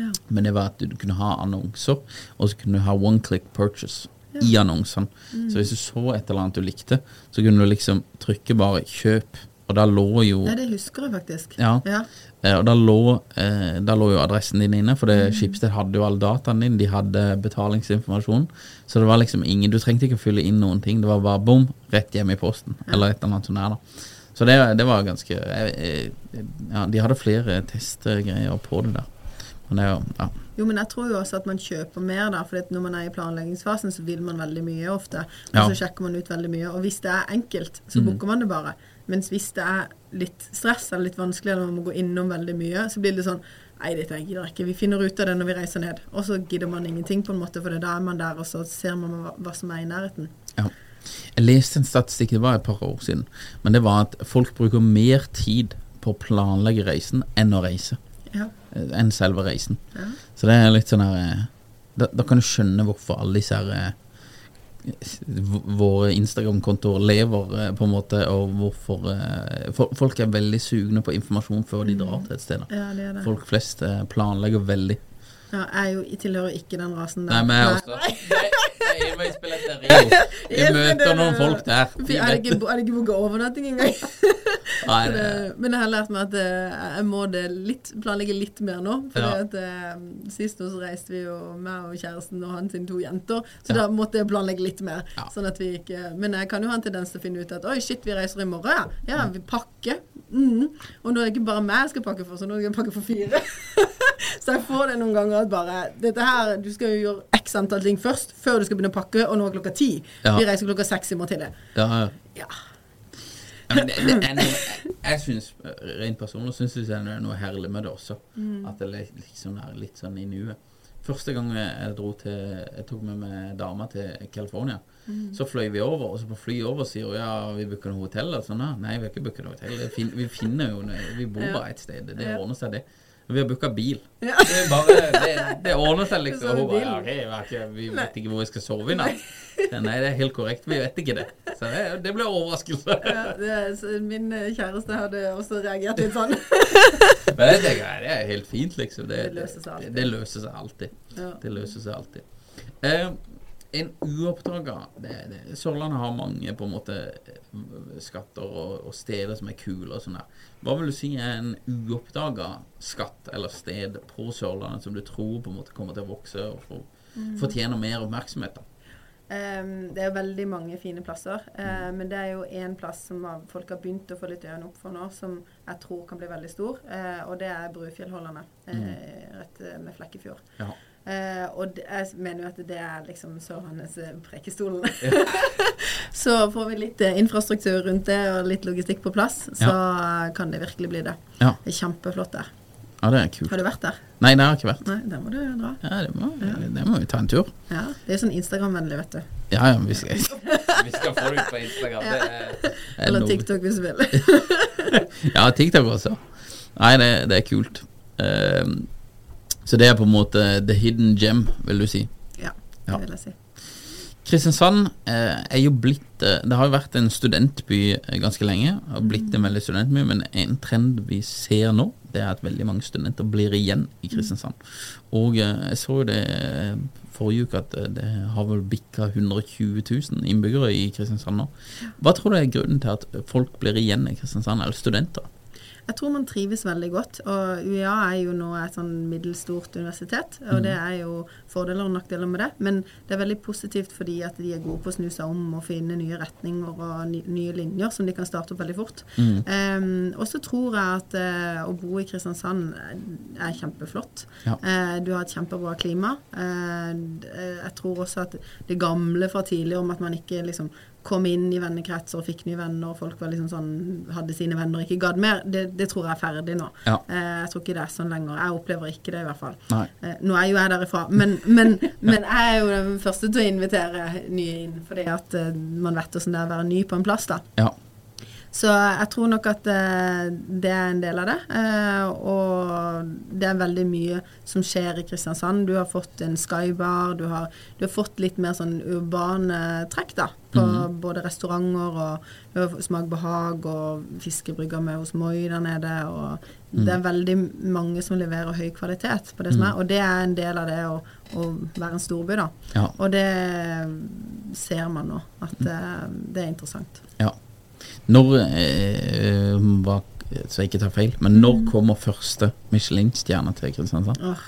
Ja. Men det var at du kunne ha annonser, og så kunne du ha one click purchase i annonsene. Så hvis du så et eller annet du likte, så kunne du liksom trykke bare 'kjøp', og da lå jo Ja, det husker jeg faktisk. Ja. Ja. eh, Og da lå, eh, da lå jo adressen din inne, for det Schibsted hadde jo all dataen din. de hadde betalingsinformasjon. Så det var liksom ingen Du trengte ikke å fylle inn noen ting, det var bare bom, rett hjem i posten, eller et eller annet sånt der, da. Så det, det var ganske eh, Ja, de hadde flere testgreier på det der. Men jo Ja. Jo, men jeg tror jo også at man kjøper mer, da. For når man er i planleggingsfasen, så vil man veldig mye ofte. Og Ja. så sjekker man ut veldig mye. Og hvis det er enkelt, så booker man det bare. Mens hvis det er litt stress eller litt vanskelig, eller man må gå innom veldig mye, så blir det sånn Nei, dette gidder jeg ikke. Vi finner ut av det når vi reiser ned. Og så gidder man ingenting, på en måte, for da er man der, og så ser man hva, hva som er i nærheten. Ja. Jeg leste en statistikk, det var et par år siden, men det var at folk bruker mer tid på å planlegge reisen enn å reise. Ja. eh, Enn selve reisen. Ja. Så det er litt sånn her eh, da, da kan du skjønne hvorfor alle disse her eh, Våre Instagram-kontoer lever på en måte, og hvorfor Folk er veldig sugne på informasjon før de drar til et sted. ja, det det. Folk flest planlegger veldig. Ja, jeg er jo, jeg tilhører ikke den rasen der. Nei, men jeg også. <laughs> Nei. Jeg, jeg, enveisbillett til Rio. Vi møter noen folk der. Vi er det ikke, ikke booka overnatting engang? Nei, <laughs> det, det- Men jeg har lært meg at eh, jeg må det litt, planlegge litt mer nå. For Ja. at eh, Sist nå så reiste vi jo meg og kjæresten og hans to jenter, så Ja. da måtte jeg planlegge litt mer. Ja. Sånn at vi ikke Men jeg kan jo ha en tendens til å finne ut at oi, shit, vi reiser i morgen, ja. Ja, vi pakker. Mm. Og nå er det ikke bare meg jeg skal pakke for, så nå skal jeg pakke for fire. <laughs> så jeg får det noen ganger at bare Dette her, du skal jo gjøre x antall ting først, før du skal begynne å pakke, og nå er klokka ti. Ja. Vi reiser klokka seks i morgen tidlig. ja, ja. Ja. Ja, det, det noe, jeg synes, rent personlig syns jeg det er noe herlig med det også. Mm. At det liksom er litt sånn i nuet. Første gang jeg dro til Jeg tok med meg dama til California. Mm. Så fløy vi over, og så på flyet over sier hun ja, vi booker noe hotell. Og sånn, «Ja, nei, vi har ikke booket noe hotell. Vi finner jo Vi bor bare et sted. Det ordner seg, det. Vi har booka bil. Ja. Det, bare, det, det ordner seg, liksom. Og hun bare ja, ok, vet ikke, vi vet ikke hvor vi skal sove i natt. Nei, det er helt korrekt. Vi vet ikke det. Så det, det ble overraskelse. Ja, det min eh, kjæreste hadde også reagert litt sånn. <laughs> Men det, tenker jeg, det er helt fint, liksom. Det, Det løser seg alltid. Det, løser seg alltid. Ja. Det løser seg alltid. Eh, en uoppdaga det, det, Sørlandet har mange på en måte eh, skatter og, og steder som er kule og sånn der. Hva vil du si er en uoppdaga skatt eller sted på Sørlandet som du tror på en måte kommer til å vokse og få, Mm. fortjener mer oppmerksomhet? da? Um, det er veldig mange fine plasser, eh, men det er jo én plass som har, folk har begynt å få litt øynene opp for nå, som jeg tror kan bli veldig stor, uh, og det er Brufjellholderne mm. rett eh, med Flekkefjord. Ja. Eh, og det, jeg mener jo at det er liksom Sørlandets prekestol. Ja. <laughs> så får vi litt eh, infrastruktur rundt det og litt logistikk på plass, så ja. kan det virkelig bli det. Ja. Det er kjempeflott der. ja, det er kult. Har du vært der? Nei, det har jeg ikke vært. Nei, der må du dra. Ja, det må, det må vi ta en tur. Ja, Det er jo sånn Instagram-vennlig, vet du. Ja, ja, vi skal, <laughs> vi skal få det ut på Instagram. Er, <laughs> det er Eller TikTok, hvis du vil. Ja, TikTok også. Nei, det, det er kult. Ehm, så det er på en måte the hidden gem, vil du si. ja, Ja. det vil jeg si. Kristiansand eh, er jo blitt eh, Det har jo vært en studentby eh, ganske lenge. Har blitt en veldig studentby, men en trend vi ser nå, det er at veldig mange studenter blir igjen i Kristiansand. Og jeg så jo det forrige uke at det har vel bikka 120 000 innbyggere i Kristiansand nå. Hva tror du er grunnen til at folk blir igjen i Kristiansand, eller studenter? Jeg tror man trives veldig godt. Og UiA er jo nå et sånn middelstort universitet, og det er jo fordeler og nakdeler med det. Men det er veldig positivt fordi at de er gode på å snu seg om og finne nye retninger og nye linjer som de kan starte opp veldig fort. Em, og så tror jeg at uh, å bo i Kristiansand er kjempeflott. Ja. Uh, du har et kjempebra klima. Uh, jeg tror også at det gamle fra tidligere om at man ikke liksom kom inn i vennekretser og fikk nye venner, og folk var liksom sånn, hadde sine venner og ikke gadd mer, det, det tror jeg er ferdig nå. Ja. Eh, jeg tror ikke det er sånn lenger. Jeg opplever ikke det, i hvert fall. Eh, nå er jo jeg derifra, men, men, men jeg er jo den første til å invitere nye inn, fordi at eh, man vet hvordan det er å være ny på en plass, da. Ja. Så jeg tror nok at eh, det er en del av det. Eh, og det er veldig mye som skjer i Kristiansand. Du har fått en skybar, du har, du har fått litt mer sånn urbane trekk da, på både restauranter og Smak behag og fiskebrygger med hos Moi der nede. og Det er veldig mange som leverer høy kvalitet på det som er, og det er en del av det å, å være en storby. da. Ja. Og det ser man nå, at det, det er interessant. Ja. Når eh, var, Så jeg ikke tar feil, men når kommer første Michelin-stjerne til Kristiansand? Oh.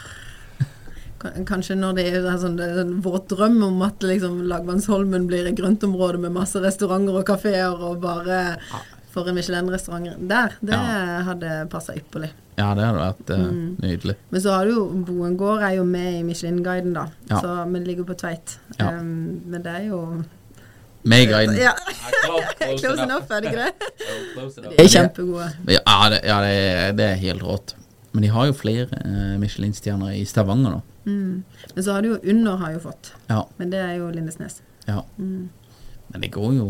Kanskje når det er sånn, det en våt drøm om at liksom Lagmannsholmen blir et grøntområde med masse restauranter og kafeer og bare for en Michelin-restaurant der. Det Ja. hadde passa ypperlig. Ja, det hadde vært eh, Mm. nydelig. Men så har du jo Boen gård er jo med i Michelin-guiden, da. Ja. Så, vi ligger på Tveit. Ja. Um, men det er jo Med guiden. Ja. close enough. <laughs> er det ikke det? De er kjempegode. Ja, det, ja det, er- det er helt rått. Men de har jo flere uh, Michelin-stjerner i Stavanger nå. Mm. Men så har du jo Under har jo fått. Ja, Men det er jo Lindesnes. ja. Mm. Men det går jo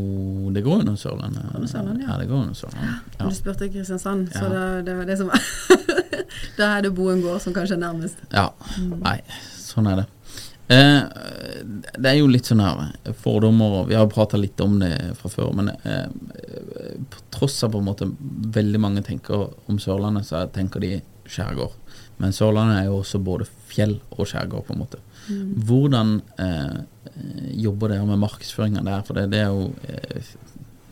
Det går under Sørlandet. Sørlandet, ja. ja. det går under Sørlandet. Ja. Du spurte Kristiansand, så Ja. det, det var det som var <laughs> Da er det Boen gård som kanskje er nærmest. Ja. Nei, sånn er det. Eh, det er jo litt sånn her fordommer, og vi har prata litt om det fra før, men eh, på tross av på en måte veldig mange tenker om Sørlandet, så tenker de skjærgård. Men Sørlandet er jo også både fjell og skjærgård, på en måte. Hvordan eh, eh, jobber dere med markedsføringa der? For det, det er jo eh,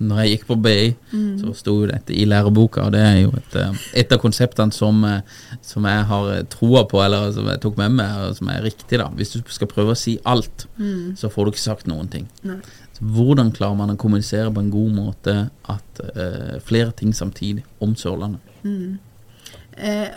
Når jeg gikk på BI, så sto dette i læreboka, og det er jo et, eh, et av konseptene som, eh, som jeg har eh, troa på, eller som jeg tok med meg, og som er riktig. da Hvis du skal prøve å si alt, så får du ikke sagt noen ting. Hvordan klarer man å kommunisere på en god måte at uh, flere ting samtidig om Sørlandet? Eh,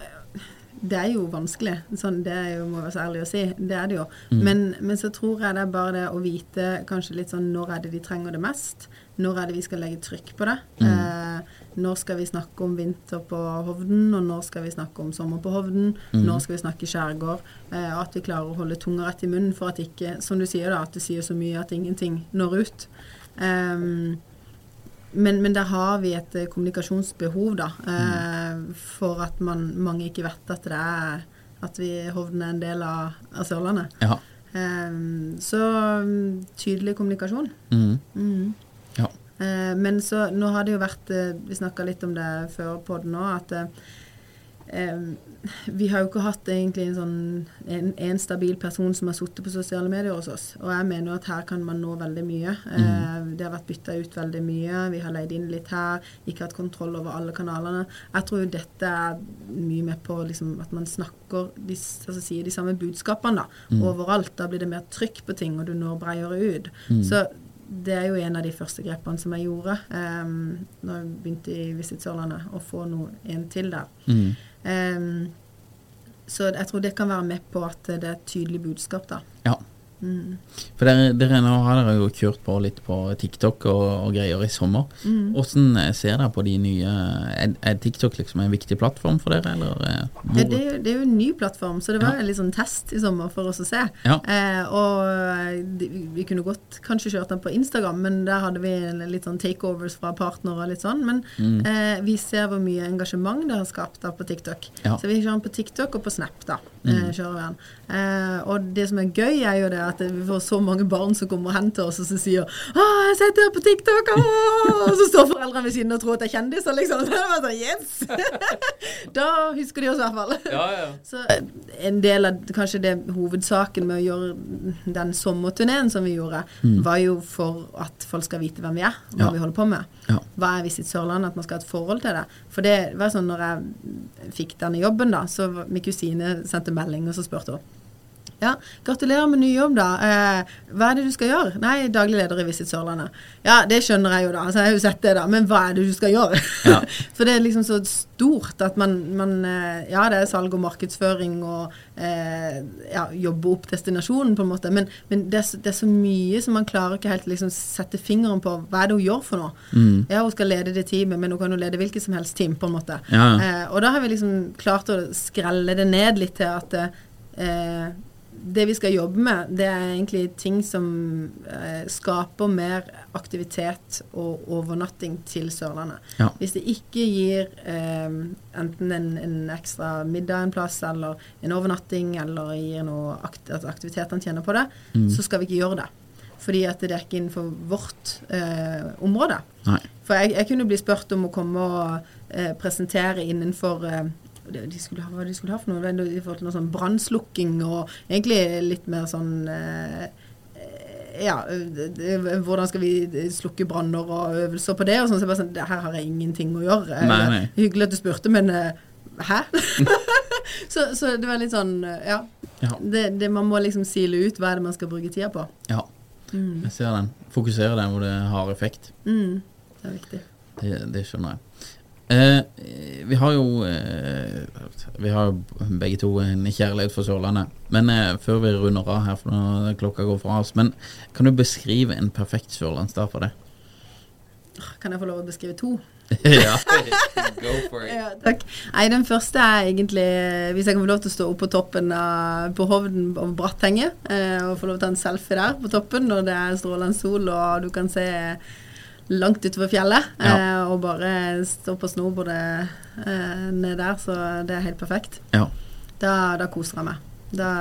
det er jo vanskelig, sånn, det jo, må jeg være så ærlig å si. Det er det jo. Men, men så tror jeg det er bare det å vite kanskje litt sånn når er det de trenger det mest. Når er det vi skal legge trykk på det. Eh, når skal vi snakke om vinter på Hovden, og når skal vi snakke om sommer på Hovden. Når skal vi snakke skjærgård. Eh, at vi klarer å holde tunga rett i munnen for at ikke, som du sier da, at det sier så mye at ingenting når ut. Ehm, men, men der har vi et eh, kommunikasjonsbehov, da. Eh, for at man, mange ikke vet at det er at vi Hovden er en del av, av Sørlandet. Ja. Eh, så mm, tydelig kommunikasjon. Mhm. Mm. Eh, men så Nå har det jo vært eh, Vi snakka litt om det før på den òg, at eh, eh, vi har jo ikke hatt egentlig en sånn en, en stabil person som har sittet på sosiale medier hos oss. Og jeg mener jo at her kan man nå veldig mye. Eh, det har vært bytta ut veldig mye. Vi har leid inn litt her. Ikke hatt kontroll over alle kanalene. Jeg tror jo dette er mye med på liksom, at man snakker de, altså sier de samme budskapene da, overalt. Da blir det mer trykk på ting, og du når bredere ut. Så det er jo en av de første grepene som jeg gjorde um, når jeg begynte i Visit Sørlandet, å få noe en til der. Mm. Um, så jeg tror det kan være med på at det er et tydelig budskap, da. Ja. For dere, dere nå har dere jo kjørt på litt på TikTok og, og greier i sommer. Hvordan mm. ser dere på de nye Er, er TikTok liksom en viktig plattform for dere, eller eh, Ja, det, er jo, det er jo en ny plattform, så det var Ja. en litt sånn test i sommer for oss å se. Ja. Eh, og eh, vi kunne godt kanskje kjørt den på Instagram, men der hadde vi litt sånn takeovers fra partnere og litt sånn. Men Mm. eh, vi ser hvor mye engasjement det har skapt da på TikTok. Så vi kjører den på TikTok og på Snap, da. Eh, kjører vi den. Eh, og det som er gøy, er jo det at vi får så mange barn som kommer hen til oss og som sier 'Å, jeg sitter på TikTok!' Å! Og så står foreldrene ved siden og tror at det er kjendiser, liksom. Så det var sånn, yes! <laughs> da husker de oss i hvert fall. Ja, ja. Så eh, en del av kanskje det hovedsaken med å gjøre den sommerturneen som vi gjorde, var jo for at folk skal vite hvem vi er, hva Ja. vi holder på med. Ja. Hva er Visit Sørlandet? At man skal ha et forhold til det. For det var sånn når jeg fikk denne jobben, da, så min kusine sendte melding, og så spurte hun ja, gratulerer med ny jobb, da. Eh, hva er det du skal gjøre? Nei, daglig leder i Visit Sørlandet. Ja, det skjønner jeg jo, da. Altså, jeg har jo sett det, da. Men hva er det du skal gjøre? Ja. <laughs> For det er liksom så stort at man, man eh, Ja, det er salg og markedsføring og eh, ja, jobbe opp destinasjonen, på en måte. Men, men det, er, så- det er så mye som man klarer ikke helt liksom sette fingeren på. Hva er det hun gjør for noe? Mm. Ja, hun skal lede det teamet, men hun kan jo lede hvilket som helst team, på en måte. Ja. Eh, og da har vi liksom klart å skrelle det ned litt til at eh, det vi skal jobbe med, det er egentlig ting som eh, skaper mer aktivitet og overnatting til Sørlandet. Ja. Hvis det ikke gir eh, enten en, en ekstra middag en plass, eller en overnatting, eller gir noe akt at aktivitetene tjener på det, så skal vi ikke gjøre det. Fordi at det er ikke innenfor vårt eh, område. Nei. For jeg, jeg kunne bli spurt om å komme og eh, presentere innenfor eh, de skulle ha, de skulle ha for noe, i forhold til noe sånn brannslukking og egentlig litt mer sånn eh, eh, ja, hvordan skal vi slukke branner og øvelser på det og sånn. Så jeg bare sånn, her har jeg ingenting å gjøre. Nei, nei. Hyggelig at du spurte, men eh, hæ? <laughs> så, så det var litt sånn, ja. Ja. Det, det, man må liksom sile ut hva er det man skal bruke tida på. ja. Jeg ser den. Fokusere der hvor det har effekt. Mm, det er viktig. Det, det skjønner jeg. Eh, vi har jo eh, Vi har jo begge to en kjærlighet for Sørlandet. Men eh, før vi runder av her, for nå klokka går fra oss Men kan du beskrive en perfekt sørlandsdag for deg? Kan jeg få lov å beskrive to? <laughs> ja. Go for Ja, takk. Nei, den første er egentlig Hvis jeg kan få lov til å stå opp på toppen av, på Hovden over Brattenget eh, og få lov til å ta en selfie der på toppen når det er strålende sol og du kan se langt utover fjellet, Ja. eh, og bare stå på snowboardet eh, ned der, så det er helt perfekt. Ja. Da, da koser jeg meg. Da,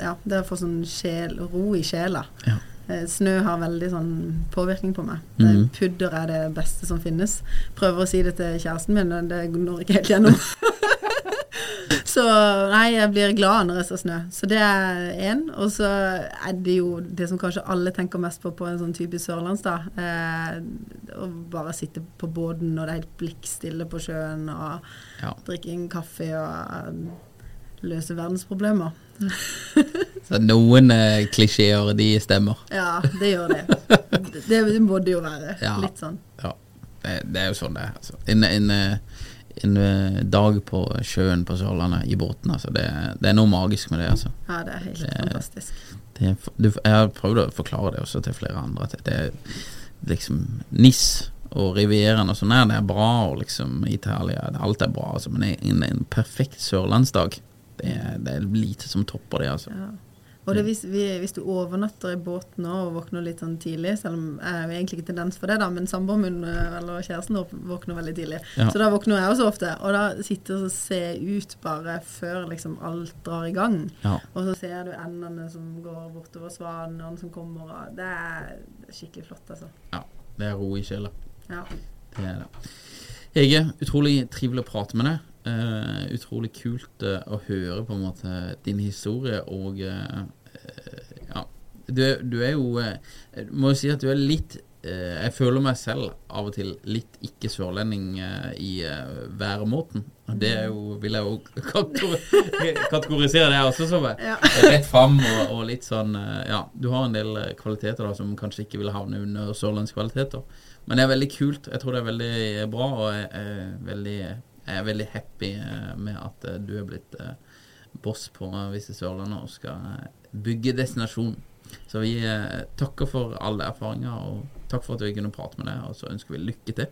ja, det får sånn sjel, ro i sjela. Ja. Eh, Snø har veldig sånn påvirkning på meg. Mm -hmm. Pudder er det beste som finnes. Prøver å si det til kjæresten min, men det når ikke helt gjennom. <laughs> <laughs> så Nei, jeg blir glad når jeg ser snø. Så det er én. Og så er det jo det som kanskje alle tenker mest på på en sånn typisk sørlandsdag. Eh, å bare sitte på båten når det er helt blikkstille på sjøen, og Ja. drikke en kaffe og løse verdensproblemer. <laughs> Så noen eh, klisjeer, de stemmer. Ja, det gjør det. <laughs> Det, det må det jo være. Ja. Litt sånn. Ja, det, det er jo sånn det er. Altså. En, eh, en eh, dag på sjøen på Sørlandet i båten, altså. Det, det er noe magisk med det, altså. Ja, det er helt Det- fantastisk. Det, du, jeg har prøvd å forklare det også til flere andre. At det er liksom NIS og Rivieraen og sånn her, det er bra, og liksom Italia Alt er bra, altså. Men en, en perfekt sørlandsdag, det det er lite som topper det, altså. Ja. Og det, hvis, vi, hvis du overnatter i båten og våkner litt sånn tidlig, selv om jeg har egentlig ikke tendens for det, da, men samboeren min eh, eller kjæresten våkner veldig tidlig. Ja. Så da våkner jeg også ofte. Og da sitter og ser ut bare før liksom alt drar i gang. Ja. Og så ser du endene som går bortover svanene som kommer. Og det er skikkelig flott, altså. ja. Det er ro i sjela. Ja. Det er det. Hege, utrolig trivelig å prate med deg. Eh, utrolig kult uh, å høre på en måte din historie og uh, Ja. Du, du er jo uh, må jo si at du er litt Jeg føler meg selv av og til litt ikke-sørlending eh, i væremåten. Det er jo, vil jeg jo <laughs> kategori- kategorisere det også som Ja. rett fram og, og litt sånn Ja, du har en del kvaliteter da som kanskje ikke vil havne under sørlandskvaliteter. Men det er veldig kult. Jeg tror det er veldig bra, og veldig, jeg er veldig happy eh, med at eh, du er blitt eh, boss på Visse Sørlandet og skal bygge destinasjon. Så vi takker for alle erfaringer, og takk for at vi kunne prate med deg, og så ønsker vi lykke til.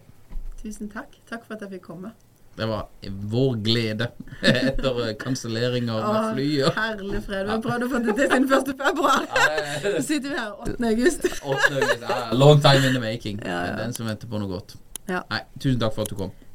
Tusen takk. Takk for at jeg fikk komme. Det var vår glede <laughs> etter kanselleringer med fly. Og herlig fred. Vi har prøvd å få det til siden <laughs> 1. februar. Så sitter vi her 8. august. 8. august. long time in the making. Den som venter på noe godt. Ja. Nei, tusen takk for at du kom.